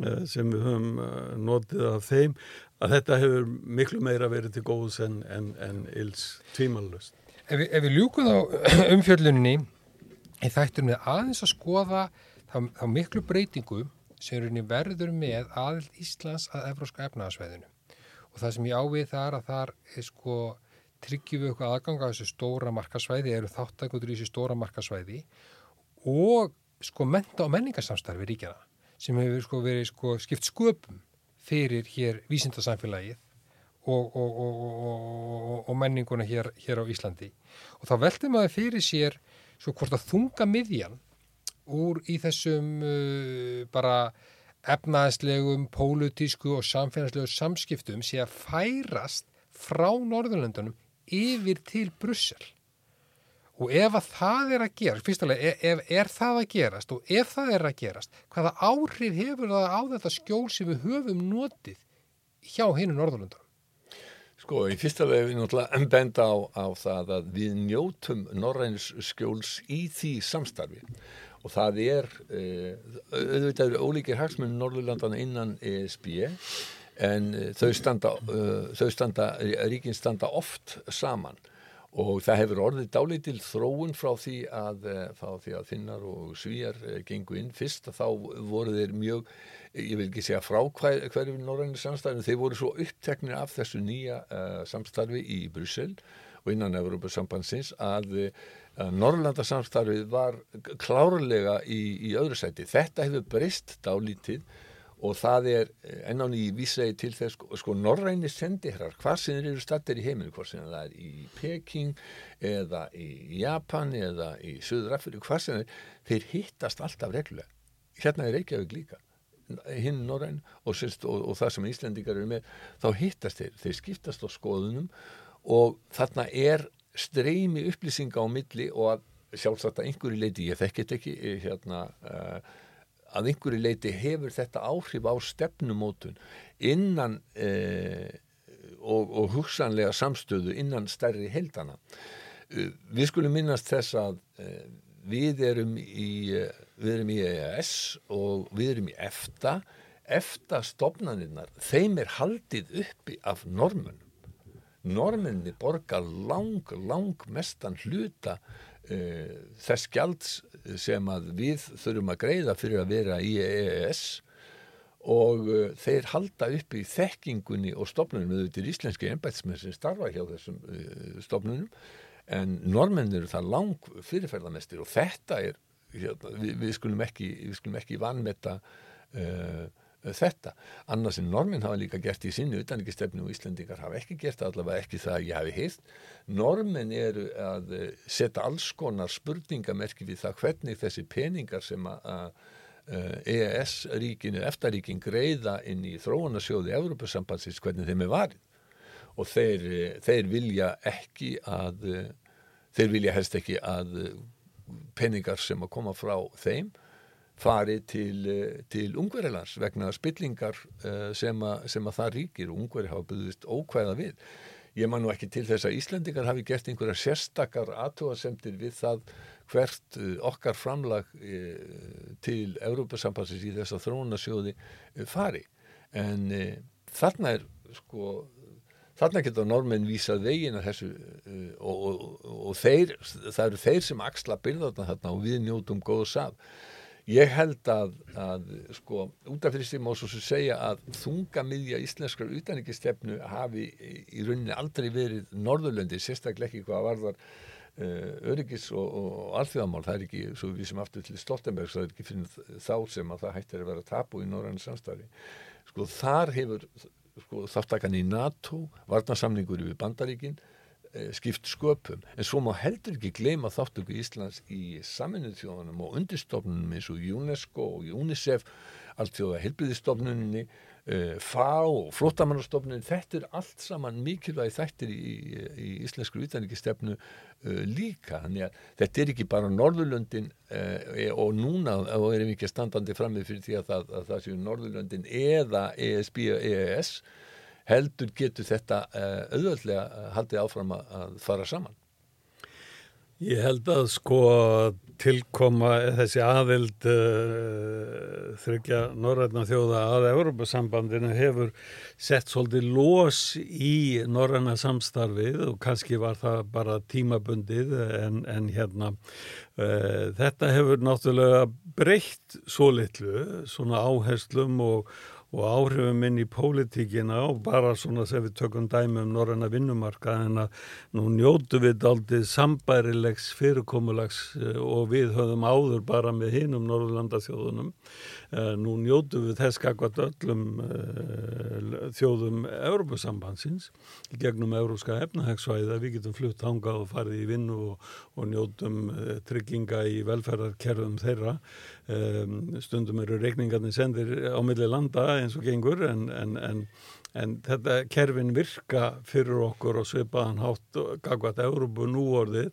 eh, sem við höfum eh, notið af þeim að þetta hefur miklu meira verið til góðs en, en, en ils tvímanlust. Ef, ef við ljúkum á [clears throat] umfjörlunni í þættum við aðeins að skoða þá, þá miklu breytingu sem rauninni verður með aðild Íslands að Evróska efnaðarsvæðinu og það sem ég ávið þar að þar sko tryggjum við eitthvað aðgang á þessu stóra markasvæði, eru þáttakundur í þessu stóra markasvæði og sko menta og menningarsamstarfi ríkjana sem hefur sko verið sko skipt sköpum fyrir hér vísindarsamfélagið og, og, og, og menninguna hér, hér á Íslandi. Og þá veltum maður fyrir sér svo hvort að þunga miðjan úr í þessum uh, bara efnaðslegum, pólutísku og samfélagslegu samskiptum sé að færast frá Norðurlöndunum yfir til Brussel og ef að það er að gerast, fyrstulega, ef, ef er það að gerast og ef það er að gerast, hvaða áhrif hefur það á þetta skjól sem við höfum notið hjá hinu Norðurlöndunum? Sko, í fyrsta vegi við náttúrulega benda á, á það að við njótum Norræns skjóls í því samstarfi og það er, eh, auðvitað eru ólíkir hagsmunni Norðurlandana innan ESB en eh, þau standa, uh, þau standa, ríkin standa oft saman. Og það hefur orðið dálítil þróun frá því að, frá því að finnar og svíjar gengu inn fyrst. Þá voru þeir mjög, ég vil ekki segja frá hver, hverjum norrænir samstarfinu, þeir voru svo uppteknir af þessu nýja uh, samstarfi í Brussel og innan Európa-sambandsins að, að Norrlandarsamstarfið var klárlega í, í öðru sæti. Þetta hefur breyst dálítið og það er ennáni í vísæði til þess sko, sko norræni sendiherrar hvað sem eru stattir í heiminu hvað sem það er í Peking eða í Japan eða í Suðrafri hvað sem þeir, þeir hittast alltaf reglulega hérna er Reykjavík líka hinn norræn og, og, og það sem Íslandingar eru með þá hittast þeir, þeir skiptast á skoðunum og þarna er streymi upplýsinga á milli og að sjálfsagt að einhverju leiti, ég þekkit ekki hérna uh, að einhverju leiti hefur þetta áhrif á stefnumótun innan eh, og, og hugsanlega samstöðu innan stærri heldana. Uh, við skulum minnast þess að eh, við erum í, við erum í EAS og við erum í EFTA. EFTA stopnaninnar, þeim er haldið uppi af normunum. Normunni borgar lang, lang mestan hluta uh, þess gjalds sem að við þurfum að greiða fyrir að vera í EES og uh, þeir halda upp í þekkingunni og stopnunum við þetta er íslenski ennbætsmenn sem starfa hjá þessum uh, stopnunum en normennir eru það lang fyrirferðamestir og þetta er hérna, við, við skulum ekki, ekki vanmetta uh, þetta. Annars en normin hafa líka gert í sinni utanrikistefnu og Íslandingar hafa ekki gert allavega ekki það að ég hafi heilt. Normin eru að eh, setja alls konar spurningamerki við það hvernig þessi peningar sem að EES-ríkinu, EFTA-ríkin greiða inn í þróunarsjóði Európa-sambandsins hvernig þeim er varið og þeir, eh, þeir vilja ekki að þeir vilja helst ekki að peningar sem að koma frá þeim farið til, eh, til ungverilands vegna spillingar uh, sem, a, sem að það ríkir og ungveri hafa byggðist ókvæða við. Ég man nú ekki til þess að Íslandingar hafi gert einhverja sérstakar aðtúasemtir við það hvert uh, okkar framlag uh, til Európa-sambansins í þessa þróunasjóði fari. En þarna er sko Þarna getur normenn vísað veginn að þessu og, og, og þeir, það eru þeir sem axla byrðarna þarna og við njótum góðu saf. Ég held að, að sko, út af því sem má svo segja að þungamiðja íslenskar utanrikistefnu hafi í rauninni aldrei verið Norðurlöndi, sérstaklega ekki hvað varðar uh, öryggis og, og alþjóðamál. Það er ekki, svo við sem aftur til Stoltenberg, það er ekki fyrir þá sem að það hættir að vera tapu í norðan samstarfi. Sko þar hefur sko, þáttakann í NATO, varnarsamningur yfir Bandaríkinn, skipt sköpum. En svo má heldur ekki gleyma þáttöku Íslands í saminuð þjóðanum og undirstofnunum eins og UNESCO og UNICEF allt þjóða helbriðistofnunni uh, FA og flottamannastofnunni þetta er allt saman mikilvægi þættir í, í íslensku utanrikistefnu uh, líka. Þannig að þetta er ekki bara Norðurlöndin uh, og núna og erum við ekki standandi framið fyrir því að það, að það séu Norðurlöndin eða ESB og EES heldur getur þetta uh, auðvöldlega haldið áfram að, fara saman. Ég held að sko tilkoma þessi aðild uh, þryggja norræna þjóða að Európa-sambandinu hefur sett svolítið los í norræna samstarfið og kannski var það bara tímabundið en, en hérna uh, þetta hefur náttúrulega breytt svo litlu, svona áherslum og og áhrifum inn í pólitíkina og bara svona sem við tökum dæmi um norræna vinnumarka en að nú njótu við aldrei sambærilegs fyrirkomulags eh, og við höfum áður bara með hinum Norðurlandaþjóðunum. Eh, nú njótu við þess kakvat öllum uh, þjóðum Európusambansins í gegnum európska efnahegsvæða. Við getum flutt hangað og farið í vinnu og, og njótum uh, trygginga í velferðarkerfum þeirra. Um, stundum eru reikningarnir sendir á milli landa eins og gengur en, en, en, en þetta kerfin virka fyrir okkur og svipaðan hátt kakvat Európu núorðið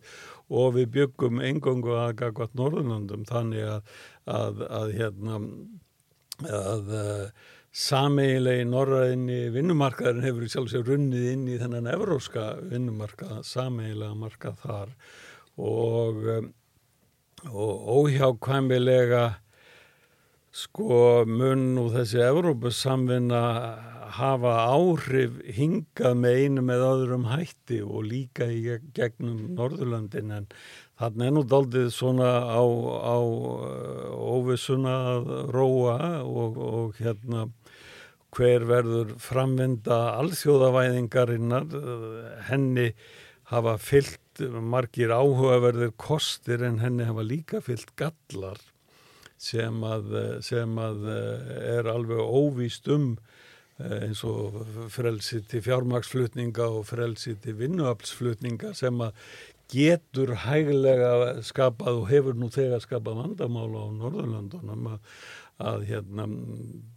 og við byggum engungu að kakvat Norðurlandum þannig að að, að hérna að uh, sameigilegi norraðinni vinnumarkaðurinn hefur sjálfsögur runnið inn í þennan evróska vinnumarkað, sameigilega markað þar. Og, um, og óhjákvæmilega sko mun og þessi Evrópussamvinna hafa áhrif hingað með einu með öðrum hætti og líka í gegnum Norðurlandin en Þannig er nú daldið svona á, á uh, óvissuna að róa og, og hérna hver verður framvinda alþjóðavæðingarinnar, henni hafa fyllt margir áhugaverðir kostir en henni hafa líka fyllt gallar sem að, sem að uh, er alveg óvíst um uh, eins og frelsi til fjármaksflutninga og frelsi til vinnuaflsflutninga sem að getur hæglega skapað og hefur nú þegar skapað vandamála á Norðurlandunum að, að hérna,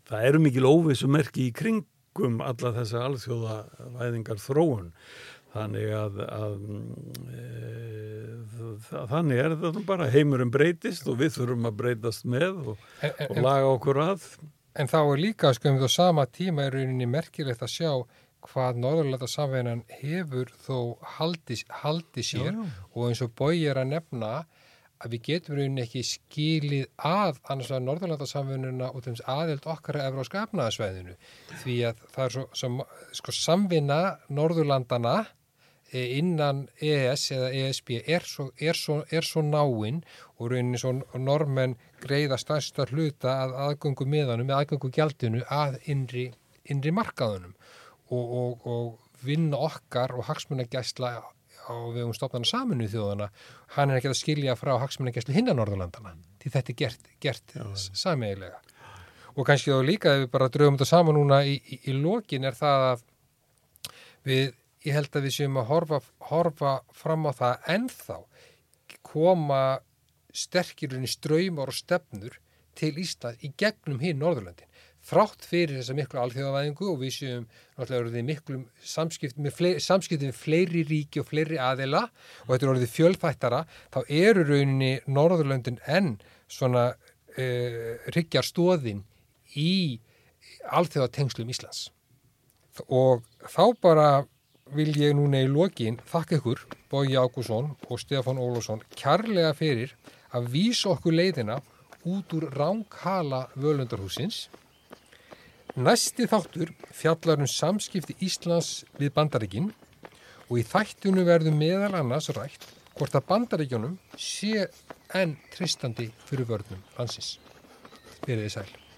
það eru mikil óvissumerki í kringum alla þessa alþjóðavæðingar þróun þannig að, að e, þannig er þetta bara heimurum breytist og við þurfum að breytast með og, og laga okkur að En þá er líka, sko, um þú sama tíma er rauninni merkilegt að sjá hvað Norðurlanda samveinan hefur þó haldi, haldi sér já, já. og eins og bói er að nefna að við getum rauninni ekki skilið að annars að Norðurlanda samveinuna og þeim aðeld okkar að Evróska efnaðasvæðinu því að það er svo, svo sko, samvinna Norðurlandana innan EES eða ESB er svo, er svo, er svo náinn og rauninni svo normenn greiða stærsta hluta að aðgöngu miðanum, aðgöngu gjaldinu að innri, innri markaðunum og, og, og vinna okkar og hagsmunagæsla á við um stofnana saminu þjóðana hann er ekki að skilja frá hagsmunagæslu hinnan Norðurlandana því þetta er gert, gert sameigilega og kannski þá líka ef við bara draugum þetta saman núna í, í, í lokin er það að við, ég held að við séum að horfa, horfa fram á það ennþá koma sterkirinn í ströymar og stefnur til Ísland í gegnum hinn Norðurlandin þrátt fyrir þessa miklu alþjóðavæðingu og við séum náttúrulega orðið miklu samskipti með fleiri, samskipti með fleiri ríki og fleiri aðila og þetta er orðið fjölþættara þá eru rauninni Norðurlöndin enn svona uh, ryggjar stóðin í alþjóðatengslum Íslands. Og þá bara vil ég núna í lokin þakka ykkur Bói Ágússon og Stefán Ólússon kærlega fyrir að vísa okkur leiðina út úr ránkhala völundarhúsins Næsti þáttur fjallar um samskipti Íslands við bandaríkinn og í þættunu verður meðal annars rætt hvort að bandaríkjónum sé enn tristandi fyrir vörnum landsins. Verðið sæl.